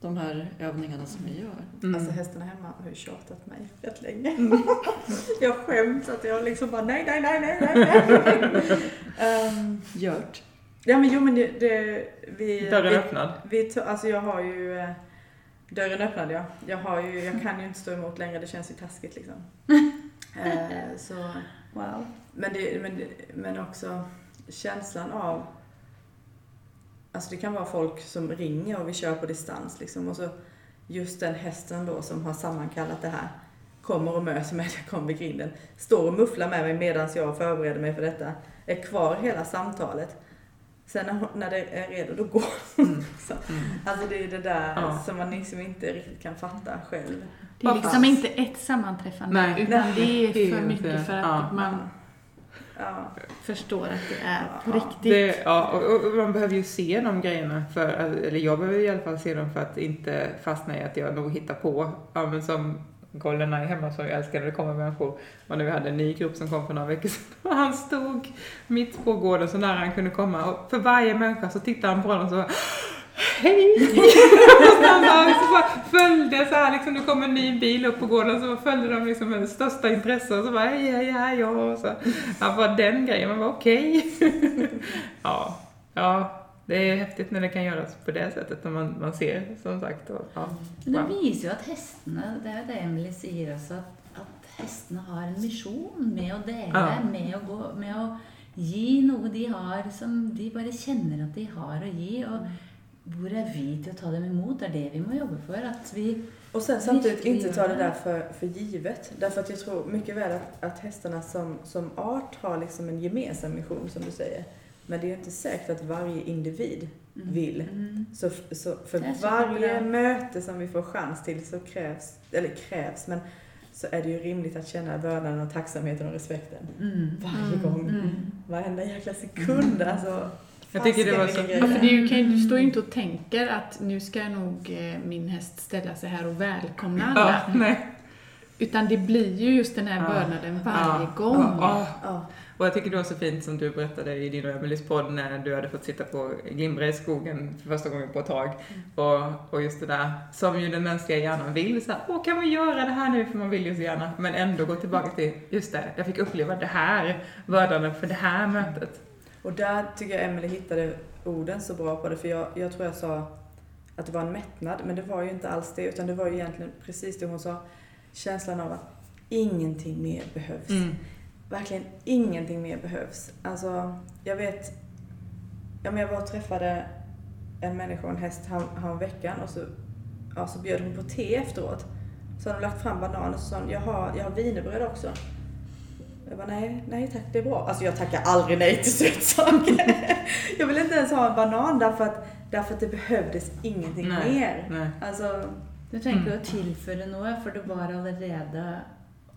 de här övningarna som vi gör. Mm. Alltså hästarna hemma har ju tjatat mig rätt länge. jag skäms att jag liksom bara nej, nej, nej, nej, nej. um, Gjort. ja men jo men det, det vi... Dörren vi, öppnad. vi alltså jag har ju... eh, Dörren öppnad ja. Jag har ju, jag kan ju inte stå emot längre, det känns ju taskigt liksom. Eh, så, Wow. men, det, men, men också känslan av... Alltså det kan vara folk som ringer och vi kör på distans liksom. Och så just den hästen då som har sammankallat det här kommer och möter mig när jag kommer vid grinden. Står och mufflar med mig medan jag förbereder mig för detta. Är kvar hela samtalet. Sen när, när det är redo, då går Mm. så. Alltså det är det där Ja. som man liksom inte riktigt kan fatta själv. Det är liksom inte ett sammanträffande Nej. utan det är för mycket för att ja. man Ja. förstår att det är på Ja, riktigt. Det, ja, och, och man behöver ju se de grejerna, för, eller jag behöver i alla fall se dem för att inte fastna i att jag nog hittar på, ja men som Goldeneye hemma som jag älskar när det kommer människor. Och när vi hade en ny grupp som kom för några veckor sedan och han stod mitt på gården så nära han kunde komma och för varje människa så tittade han på dem och så Hej! och bara, så bara följde så här liksom, det kom en ny bil upp på gården så följde de liksom med största intresse och så bara hej, hej, hej, ja, och så. Han bara den grejen, man bara okej. ja, ja, det är häftigt när det kan göras på det sättet när man, man ser som sagt. Och, ja, Men det wow. viser jo at hestene Det jo det Emily sier også, at, at hestene har en misjon med å dele, Ja. med, å gå, med å gi noe de har som de bare kjenner at de har å gi. Og hvor er vi til å ta dem imot? Det er det vi må jobbe for. At vi Och sen samtidigt inte ta det där för, för givet. Därför att jag tror mycket väl att, att hästarna som, som art har liksom en gemensam mission som du säger. Men det är ju inte säkert att varje individ vill. Mm. Så, så för är varje bra. möte som vi får chans till så krävs, eller krävs, men så är det ju rimligt att känna vördnaden och tacksamheten och respekten. Mm. Varje Mm. gång. Mm. Varenda jäkla sekund. Alltså, Jag tycker det var så- Ja, för ju, kan, du står ju inte och tänker att nu ska nog eh, min häst ställa sig här och välkomna alla. Ja, nej. Utan det blir ju just den här Ja. vördnaden varje Ja, gång. ja. Och jag tycker det var så fint som du berättade i din och Emelies podd när du hade fått sitta på Glimbre i skogen för första gången på ett tag. Och, och just det där som ju den mänskliga hjärnan vill. Så här, Åh, kan vi göra det här nu? För man vill ju så gärna. Men ändå gå tillbaka till, just det, jag fick uppleva det här, vördnaden för det här mötet. Och där tycker jag Emelie hittade orden så bra på det. För jag, jag tror jag sa att det var en mättnad, men det var ju inte alls det. Utan det var ju egentligen precis det hon sa. Känslan av att ingenting mer behövs. Mm. Verkligen ingenting mer behövs. Alltså, jag vet... Ja, men jag var och träffade en människa och en häst här veckan och så, ja, så bjöd hon på te efteråt. Så hade de lagt fram bananer och så sa hon, jag har, jag har wienerbröd också. Jag bara, nej, nej tack, det är bra. Alltså jag tackar aldrig nej till sötsaker. jag vill inte ens ha en banan därför att, därför att det behövdes ingenting Nej, mer. nej. Alltså, Du trenger ikke å tilføre noe, for du var allerede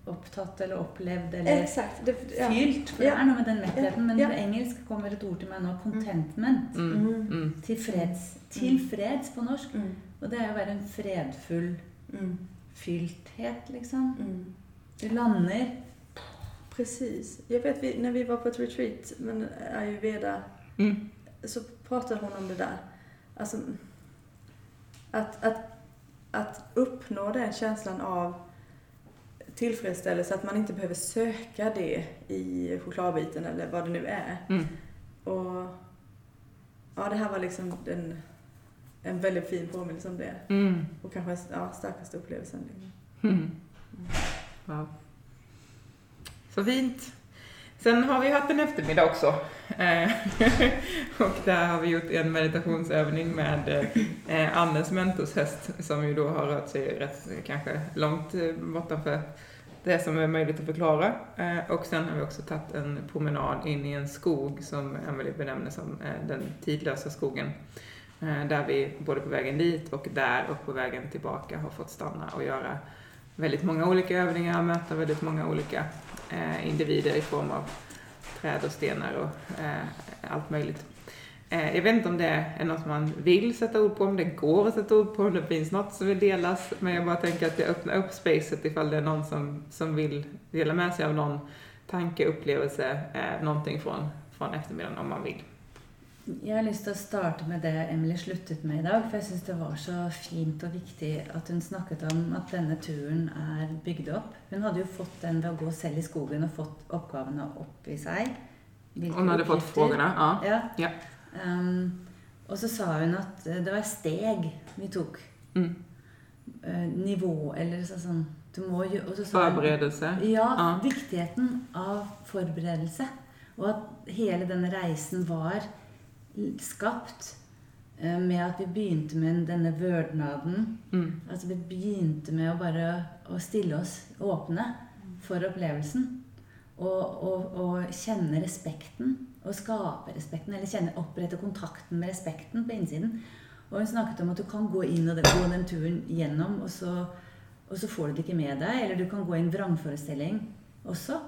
opptatt eller opplevd eller exakt. Det, ja. fylt. For Ja. det er noe med den mettheten. Men Ja. på engelsk kommer et ord til meg nå, contentment. Mm. Mm. Mm. Tilfreds. Tilfreds på norsk. Mm. Og det er å være en fredfull Mm. fylthet, liksom. Mm. Du lander. Precis. Jag vet vi, när vi var på ett retreat med ayurveda Mm. så pratade hon om det där. Alltså, att, att, att uppnå den känslan av tillfredsställelse, att man inte behöver söka det i chokladbiten eller vad det nu är. Mm. Och ja, det här var liksom en, en väldigt fin påminnelse om det. Mm. Och kanske ja, starkaste upplevelsen. Mm. Wow. Så fint. Sen har vi haft en eftermiddag också. Eh, och där har vi gjort en meditationsövning med eh, Annes mentorshäst som ju då har rört sig rätt kanske långt eh, bortanför det som är möjligt att förklara. Eh, och sen har vi också tagit en promenad in i en skog som Emily benämner som den tidlösa skogen. Där vi både på vägen dit och där och på vägen tillbaka har fått stanna och göra väldigt många olika övningar, möta väldigt många olika eh, individer i form av träd och stenar och eh, allt möjligt. Eh, jag vet inte om det är något man vill sätta ord på, om det går att sätta ord på, om det finns något som vill delas, men jag bara tänker att jag öppnar upp spacet ifall det är någon som, som vill dela med sig av någon tanke, upplevelse, eh, någonting från, från eftermiddagen om man vill. Jeg har lyst til å starte med det Emily sluttet med i dag, for jeg syns det var så fint og viktig at hun snakket om at denne turen er bygd opp. Hun hadde jo fått den ved å gå selv i skogen og fått oppgavene opp i seg. Hvilke Hon hade fått frågorna, ja. Ja. Ja. Um, og så sa hun at eh, det var steg vi tok. Mm. Eh, nivå, eller så, sånn du må jo, sa hun- Förberedelse. ja, Ja. viktigheten av forberedelse. Og at hele denne reisen var skapt eh, med at vi begynte med denne vørdnaden. Mm. Altså vi begynte med å bare å stille oss åpne for opplevelsen. Og, og, og kjenne respekten å skape respekten, eller kjenne, opprette kontakten med respekten på innsiden. Og hun snakket om at du kan gå inn og gå den turen gjennom, og så, og så får du det ikke med deg. Eller du kan gå i en vrangforestilling også.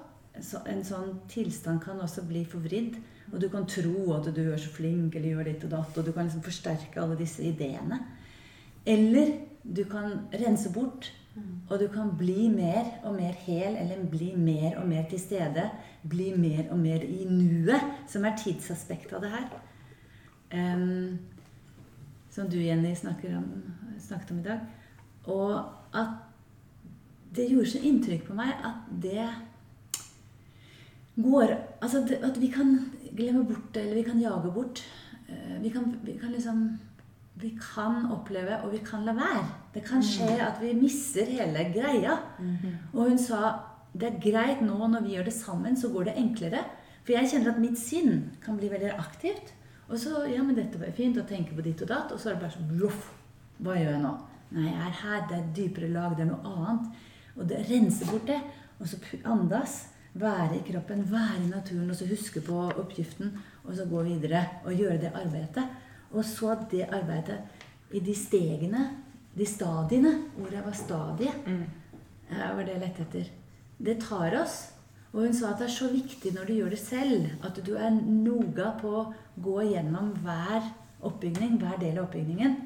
Så en sånn tilstand kan også bli forvridd. Og du kan tro at du er så flink eller gjør ditt og datt, og du kan liksom forsterke alle disse ideene. Eller du kan rense bort, og du kan bli mer og mer hel, eller bli mer og mer til stede. Bli mer og mer i nuet, som er tidsaspektet av det her. Em, som du, Jenny, snakker om, om i dag. Og at det gjorde så inntrykk på meg at det går Altså det, at vi kan glemme bort det, eller vi kan jage bort. Eh, Vi kan, vi kan liksom Vi kan oppleve, og vi kan la være. Det kan skje at vi misser hele greia. Og hun sa det er greit nå når vi gjør det sammen, så går det enklere. For jeg kjenner at mitt sinn kan bli veldig aktivt. Og så Ja, men dette var fint, å tenke på ditt og datt. Og så er det bare sånn Voff! Hva gjør jeg nå? Nei, jeg er her. Det et dypere lag. Det er noe annet. Og det renser bort det. Og så andas. Være i kroppen, være i naturen, og så huske på oppgiften. Og så gå videre og gjøre det arbeidet. Og så det arbeidet i de stegene, de stadiene. Ordet var stadie. Ja, var det jeg lette etter. Det tar oss. Og hun sa at det er så viktig når du gjør det selv, at du er noga på å gå gjennom hver oppbygning, hver del av oppbygningen.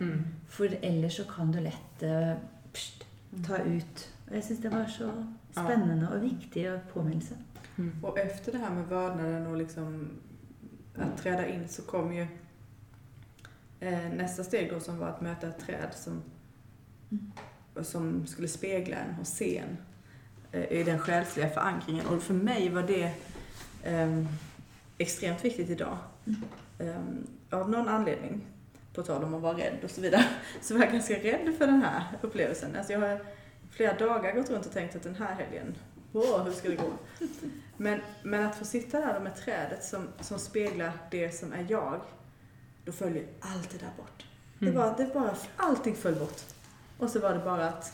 For ellers så kan du lett eh, pst, ta ut. Og jeg syns det var så spennende og viktig påminnelse. Och efter det här med vördnaden och liksom att träda in så kom ju eh, nästa steg då som var att möta ett träd som, som skulle spegla en och se en eh, i den själsliga förankringen. Och för mig var det eh, extremt viktigt idag. Eh, av någon anledning, på tal om att vara rädd och så vidare, så var jag ganska rädd för den här upplevelsen. Alltså jag har flera dagar gått runt och tänkt att den här helgen, åh, hur ska det gå? Men, men att få sitta där med trädet som, som speglar det som är jag, då följer allt det där bort. Det var, det bara, allting föll bort. Och så var det bara att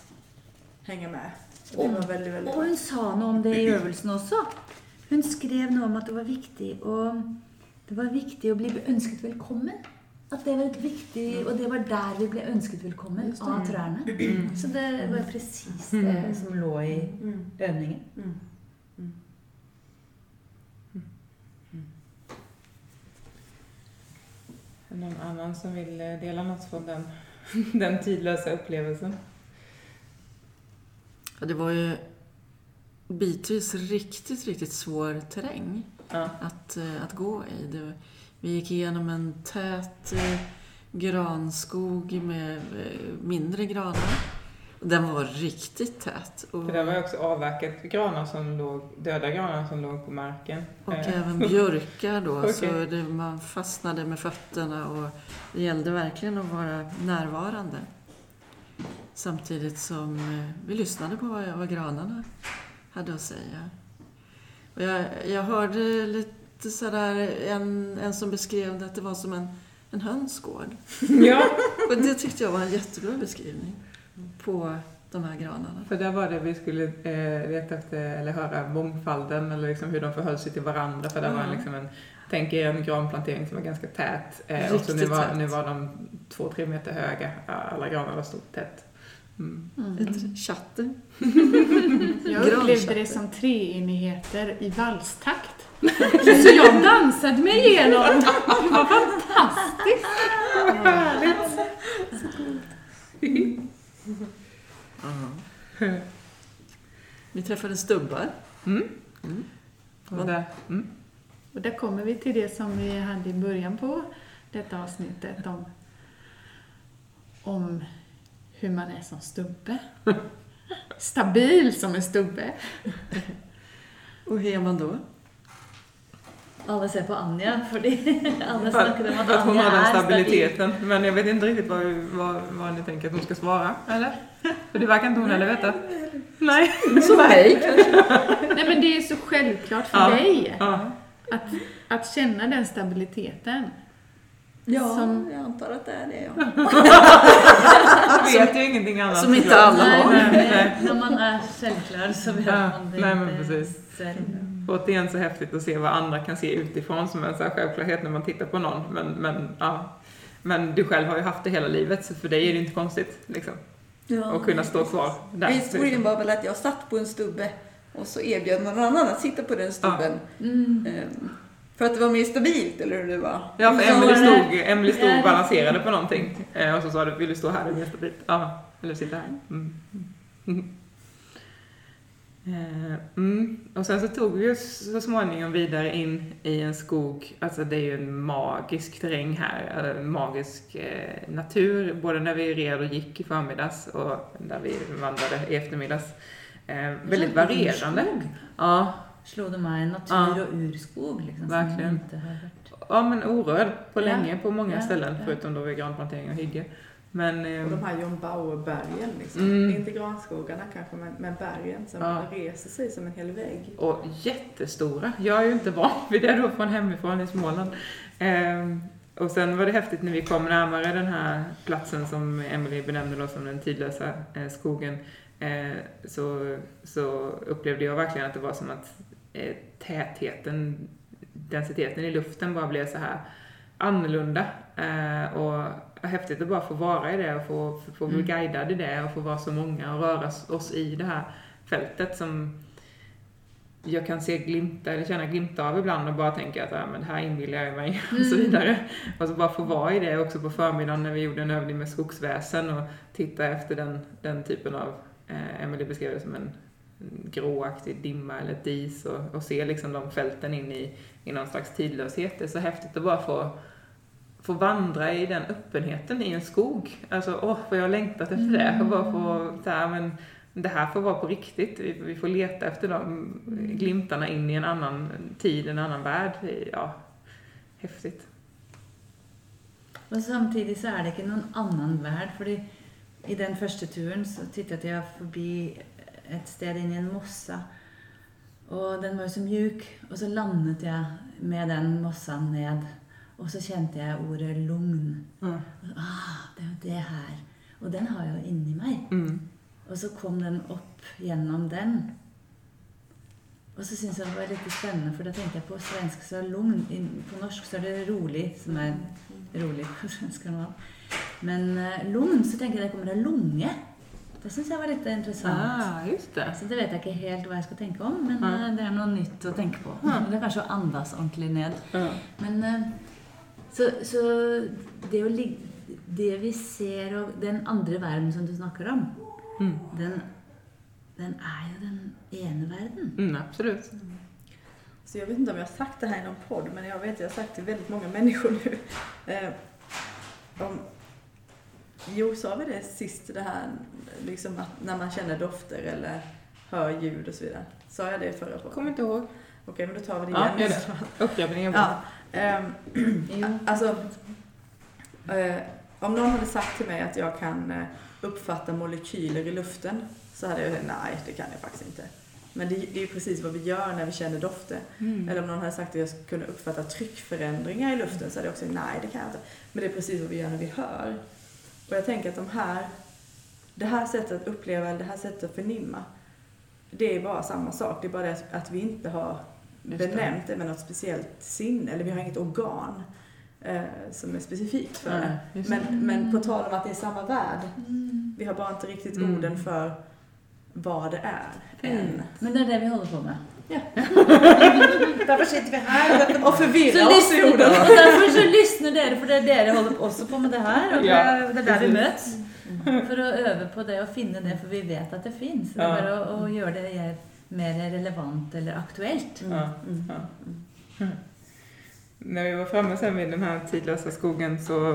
hänga med. Och det var väldigt, väldigt Og hun sa noe om det i øvelsen også. Hun skrev noe om at det var viktig å, det var viktig å bli ønsket velkommen. At det var et viktig, Og det var der vi ble ønsket velkommen av trærne. Så det var presis det som lå i det någon annan som vill eh, dela något från den, den tidlösa upplevelsen? Ja, det var ju bitvis riktigt, riktigt svår terräng Ja. att, eh, att gå i. Det, vi gick igenom en tät eh, granskog med eh, mindre granar. Den var riktigt tät. Och, För det var också avverkat granar som låg, döda granar som låg på marken. och Eh, även björkar då, Okej. så det, man fastnade med fötterna och det gällde verkligen att vara närvarande. Samtidigt som vi lyssnade på vad, vad granarna hade att säga. Och jag, jag hörde lite sådär, en, en som beskrev det att det var som en, en hönsgård. Ja, Och det tyckte jag var en jättebra beskrivning på de här granarna. för där var det vi skulle eh, leta efter, eller höra mångfalden, eller liksom hur de förhöll sig till varandra. För där var Ja. liksom en, tänk er en granplantering som var ganska tät. Eh, och så nu var, tät. nu var de två, tre meter höga. Alla granarna stod tätt. Mm. Ett chatter. Jag upplevde det som treenigheter i valstakt. Så jag dansade mig igenom. Det var fantastiskt. Ja. Vi träffade stubbar. Mm. Mm. Och där, mm. Och där kommer vi till det som vi hade i början på detta avsnittet om, om hur man är som stubbe. Stabil som en stubbe. Och hur är man då? Alle ser på Anja, fordi alle Att, snakker om at att hon Anja har den stabil. stabiliteten. Men jag vet inte riktigt vad, vad, vad ni tänker att hon ska svara, eller? För det verkar inte hon heller veta. Nej. Som mig Nej men det är så självklart för Ja. dig Ja. att, att känna den stabiliteten. Ja, Som- jag antar att det är det. Ja. Jag vet ju ingenting annat. som inte alla har. nei, nei. Når man er selvklar, så vet Ja, man det nei, men precis. selv. Återigen så häftigt att se vad andra kan se utifrån som en så här självklarhet när man tittar på någon. Men, men, ja. men du själv har ju haft det hela livet, så för dig är det inte konstigt. Liksom. Ja, Och kunna stå kvar där. Historien var väl att jag satt på en stubbe och så erbjöd någon annan att sitta på den stubben. Mm. Ehm, För att det var mer stabilt, eller hur det var? Ja, för det- stod, Emily stod Ja. och balanserade på någonting. Eh, Och så sa du, vill du stå här? Det är mer stabilt. Ja, eller sitta här. Mm. Mm. Eh, Mm. Och sen så tog vi oss så småningom vidare in i en skog. Alltså det är ju en magisk terräng här. eh, Magisk eh, natur. Både när vi red och gick i förmiddags och när vi vandrade i eftermiddags. Eh, väldigt varierande. Ja, Slog det mig natur Ja. och urskog liksom. som Verkligen. ja men orörd på Ja. länge på många Ja, ställen. ja. Förutom då vid granplantering och hygge. Men... Och de här John Bauer-bergen liksom. Mm. Inte granskogarna kanske, men, men bergen som Ja. reser sig som en hel vägg. Och jättestora. Jag är ju inte van vid det då från hemifrån i Småland. Ehm, och sen var det häftigt när vi kom närmare den här platsen som Emily benämnde då som den tidlösa eh, skogen. Eh, så, så upplevde jag verkligen att det var som att eh, tätheten, densiteten i luften bara blev så här annorlunda. Eh, och häftigt att bara få vara i det och få, få bli Mm. guidad i det och få vara så många och röra oss i det här fältet som jag kan se glimta eller känna glimta av ibland och bara tänka att ja, men det här inbillar jag mig och så vidare. Och så bara få vara i det också på förmiddagen när vi gjorde en övning med skogsväsen och titta efter den, den typen av, eh, Emily beskrev det som en en gråaktig dimma eller ett dis och, och se liksom de fälten in i, i någon slags tidlöshet. Det är så häftigt att bara få, få vandra i den öppenheten i en skog. Alltså, åh, vad jag har längtat efter det. Och bara få, så här, men det här får vara på riktigt. Vi, vi får leta efter de glimtarna in i en annan tid, en annan värld. Ja, häftigt. Og samtidig så er det ikke noen annen verd, fordi i den første turen så tittet jeg forbi et sted inn i en mossa, og den var jo så mjuk, og så landet jeg med den mossa ned, og så kjente jeg ordet lugn. Mm. Ah, det jo det her. Og den har jeg jo inni meg. Mm. Og så kom den opp gjennom den. Og så syntes jeg det var litt spennende, for da tenkte jeg på svensk så er lugn. i- På norsk så er det rolig, som er rolig på svensk. eller hva. Men uh, lugn, så tenker jeg det kommer av lunge. Det syns jeg var litt interessant. Ah, just det. Så det vet jeg ikke helt hva jeg skal tenke om, men eh, det er noe nytt å tenke på. Ja. Det er kanskje å andas ordentlig ned. Ja. Men eh, så, så det å ligge Det vi ser og den andre verden som du snakker om, Mm. den, den er jo den ene verden. Mm, absolut. Så jag vet inte om jag har sagt det här i någon podd, men jag vet att jag har sagt till väldigt många människor nu. Eh, om, jo, sa vi det sist, det här liksom att när man känner dofter eller hör ljud och så vidare. Sa jag det i förra podden? Kommer inte ihåg. Okej, men då tar vi det Ja, igen. det. Upprepningen bara. Ja. Alltså, eh, om någon hade sagt till mig att jag kan eh, uppfatta molekyler i luften så hade jag sagt nej, det kan jag faktiskt inte. Men det, det är ju precis vad vi gör när vi känner dofter. Mm. Eller om någon hade sagt att jag skulle kunna uppfatta tryckförändringar i luften så hade jag också sagt nej, det kan jag inte. Men det är precis vad vi gör när vi hör. Och jag tänker att de här, det här sättet att uppleva, eller det här sättet att förnimma, det är bara samma sak. Det är bara det att vi inte har. Benämnt det med något speciellt sinne, eller vi har inget organ eh, som är specifikt för det. Nej, just det. Men, men på tal om att det är samma värld, vi har bara inte riktigt Mm. orden för vad det är än. Men det er det vi holder på med. Därför sitter vi här. Och förvirra Så oss i orden. og derfor så lysner dere, for det er dere holder også på med det her. Og det, Ja, det er der vi precis. møtes. For å øve på det og finne det, for vi vet at det fins. Det Ja. bare å, å gjøre det mer relevant eller aktuelt. Ja, ja. Mm. När vi var framme sen vid den här tidlösa skogen så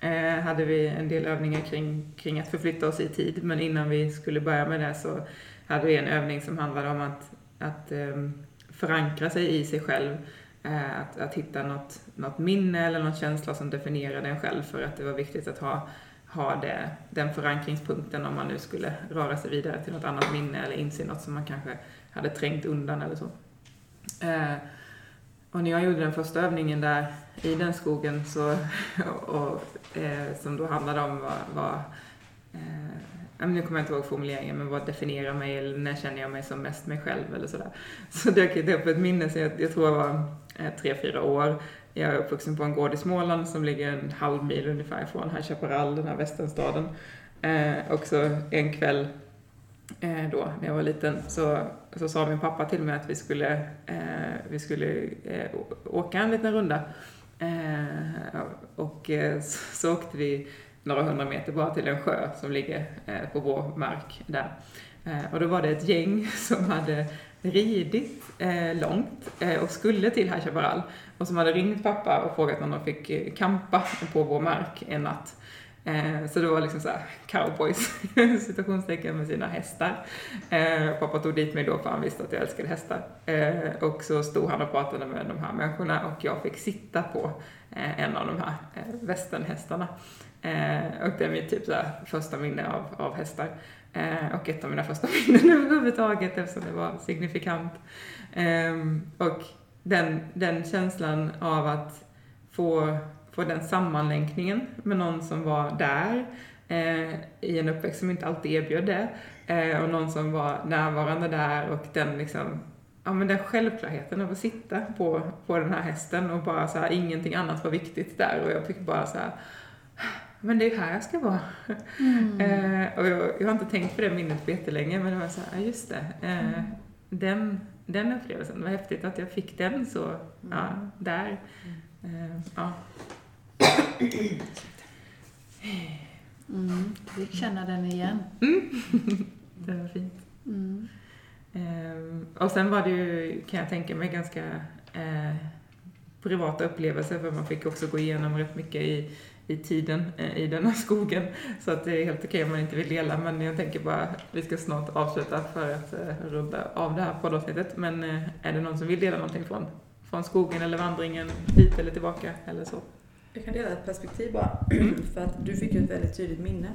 eh, hade vi en del övningar kring, kring att förflytta oss i tid. Men innan vi skulle börja med det så hade vi en övning som handlade om att, att eh, förankra sig i sig själv. Eh, att, att hitta något, något minne eller någon känsla som definierar den själv för att det var viktigt att ha, ha det, den förankringspunkten om man nu skulle röra sig vidare till något annat minne eller inse något som man kanske hade trängt undan eller så. Eh, och när jag gjorde den första övningen där i den skogen så, och, eh, som då handlade om vad, vad, eh, nu kommer jag inte ihåg formuleringen, men vad definierar mig eller när känner jag mig som mest mig själv eller sådär. Så dök det upp ett minne, så jag, jag tror jag var eh, tre, fyra år. Jag är uppvuxen på en gård i Småland som ligger en halv mil ungefär från High Chaparral, den här västernstaden. Eh, och så en kväll eh, då, när jag var liten, så, så sa min pappa till mig att vi skulle, eh, vi skulle eh, åka en liten runda. Eh, och eh, så, så åkte vi några hundra meter bara till en sjö som ligger eh, på vår mark där. Eh, och då var det ett gäng som hade ridit eh, långt eh, och skulle till High Chaparral och som hade ringt pappa och frågat om de fick eh, kampa campa på vår mark en natt. Eh, så det var liksom såhär cowboys, situationstecken med sina hästar. Eh, pappa tog dit mig då för han visste att jag älskade hästar. Eh, och så stod han och pratade med de här människorna och jag fick sitta på eh, en av de här eh, västernhästarna. Eh, och det är mitt typ såhär, första minne av, av hästar. Eh, och ett av mina första minnen överhuvudtaget eftersom det var signifikant. Eh, och den, den känslan av att få, få den sammanlänkningen med någon som var där eh, i en uppväxt som inte alltid erbjöd det. Eh, och någon som var närvarande där och den liksom Ja men den självklarheten av att sitta på, på den här hästen och bara så här, ingenting annat var viktigt där och jag fick bara så här, men det är här jag ska vara. Mm. Eh, och jag, jag har inte tänkt på det minnet på jättelänge, men det var så här, ja just det. Eh, den, den upplevelsen, var häftigt att jag fick den så, ja, där. Eh, ja. Mm. Du fick känna den igen. Det var fint. Mm. Eh, och sen var det ju, kan jag tänka mig, ganska eh, privata upplevelser för man fick också gå igenom rätt mycket i, i tiden eh, i den här skogen. Så att det är helt okej om man inte vill dela men jag tänker bara vi ska snart avsluta för att eh, runda av det här poddavsnittet. Men eh, är det någon som vill dela någonting från, från skogen eller vandringen dit eller tillbaka eller så? Jag kan dela ett perspektiv bara. För att du fick ju ett väldigt tydligt minne.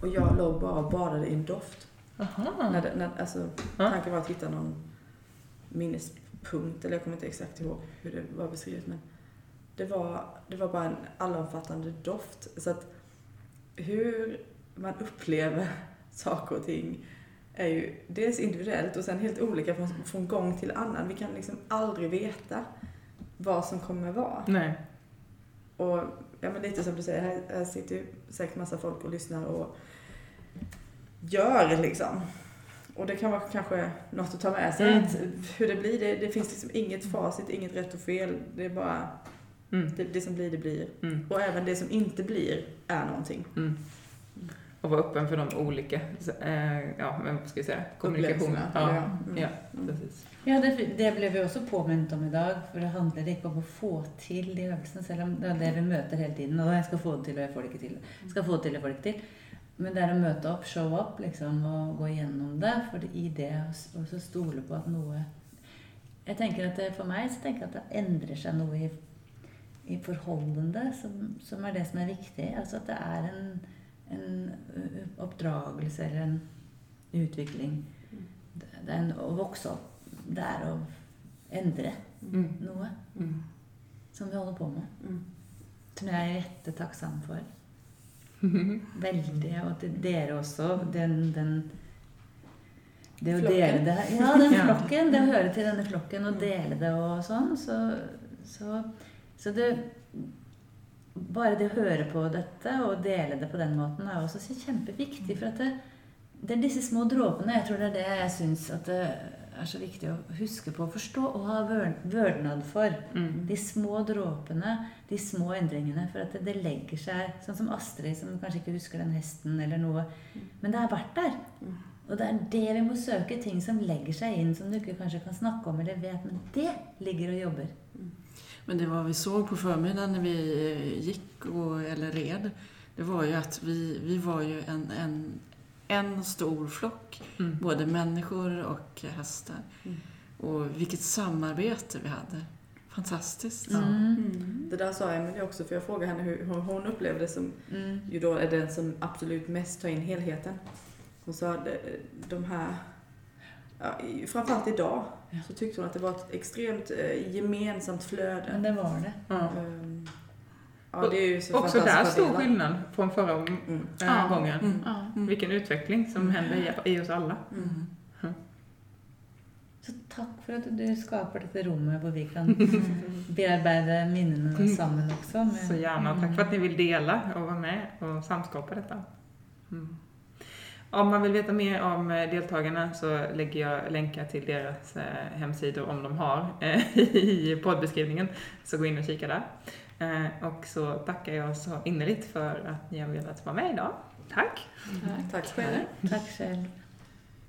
Och jag låg bara och badade i en doft. Aha. När, när, alltså. Tanken var att hitta någon minnespunkt, eller jag kommer inte exakt ihåg hur det var beskrivet. Men det var, det var bara en allomfattande doft. Så att hur man upplever saker och ting är ju dels individuellt och sen helt olika från, från gång till annan. Vi kan liksom aldrig veta vad som kommer vara. Nej. Och ja, men lite som du säger, här, här sitter ju säkert massa folk och lyssnar och gör liksom. Och det kan vara kanske något att ta med sig. Mm. Att hur det blir, det, det finns liksom inget facit, inget rätt och fel. Det är bara, Mm. det, det som blir, det blir. Mm. Och även det som inte blir är någonting. Mm. Och vara öppen för de olika, eh, ja men vad ska jag säga, kommunikation. Upplevelserna, Ja, ja. Mm. ja, Mm. precis. Ja, det, det ble vi også påminnet om i dag. For det handler ikke om å få til de selv om det er det vi møter hele tiden. Og jeg skal få det til, og jeg får det ikke til. Jeg skal få det til, jeg får det ikke til. Men det er å møte opp, show up, liksom, og gå gjennom det. Det, i det å så stole på at noe Jeg tenker at det, For meg så tenker jeg at det endrer seg noe i, forholdene som, som er det som er viktig. Altså at det er en, en oppdragelse eller en utvikling. Det er en, vokse opp. Det er å endre Mm. noe Mm. som vi holder på med. Mm. Som jeg er jättetacksam for. Veldig. Og til dere også. Den, den Det Flokken. dele det Ja, den Ja. flokken. Det å høre til denne flokken og dele det og sånn. Så, så, så det Bare det å høre på dette og dele det på den måten er også så kjempeviktig. For at det, det er disse små dråpene Jeg tror det er det jeg syns at det er så viktig å huske på å forstå og ha vørdnad for. Mm. De små dråpene, de små endringene. For at det, det legger seg Sånn som Astrid, som kanskje ikke husker den hesten eller noe. Men det har vært der. Mm. Og det er det vi må søke. Ting som legger seg inn, som du ikke kanskje kan snakke om eller vet. Men det ligger og jobber. Men det vad vi såg på förmiddagen när vi eh, gick och, eller red, det var ju att vi, vi var ju en, en, en stor flock, Mm. både människor och hästar. Mm. Och vilket samarbete vi hade. Fantastiskt. Ja. Mm. Det där sa Emelie också, för jag frågade henne hur hur hon upplevde det som Mm. ju då är den som absolut mest tar in helheten. Hon sa att de här, ja, framförallt idag. Så tyckte hon att det var ett extremt eh, gemensamt flöde. Men det var det. Ja. Ehm, Ja, det är ju så Också där att stor skillnad från förra Mm. Ja. gången. Mm. Ja. Vilken utveckling som händer i, i oss alla. Mm. Så takk for at du skaper dette rommet hvor vi kan bearbeide minnene sammen også. Med, Så gärna. Tack för att ni vill dela och vara med och samskapa detta. Mm. Om man vill veta mer om eh, deltagarna så lägger jag länkar till deras eh, hemsidor om de har eh, i poddbeskrivningen. Så gå in och kika där. Och så tackar jag så innerligt för att ni har velat vara med idag. Tack! Tack själv. Takk selv.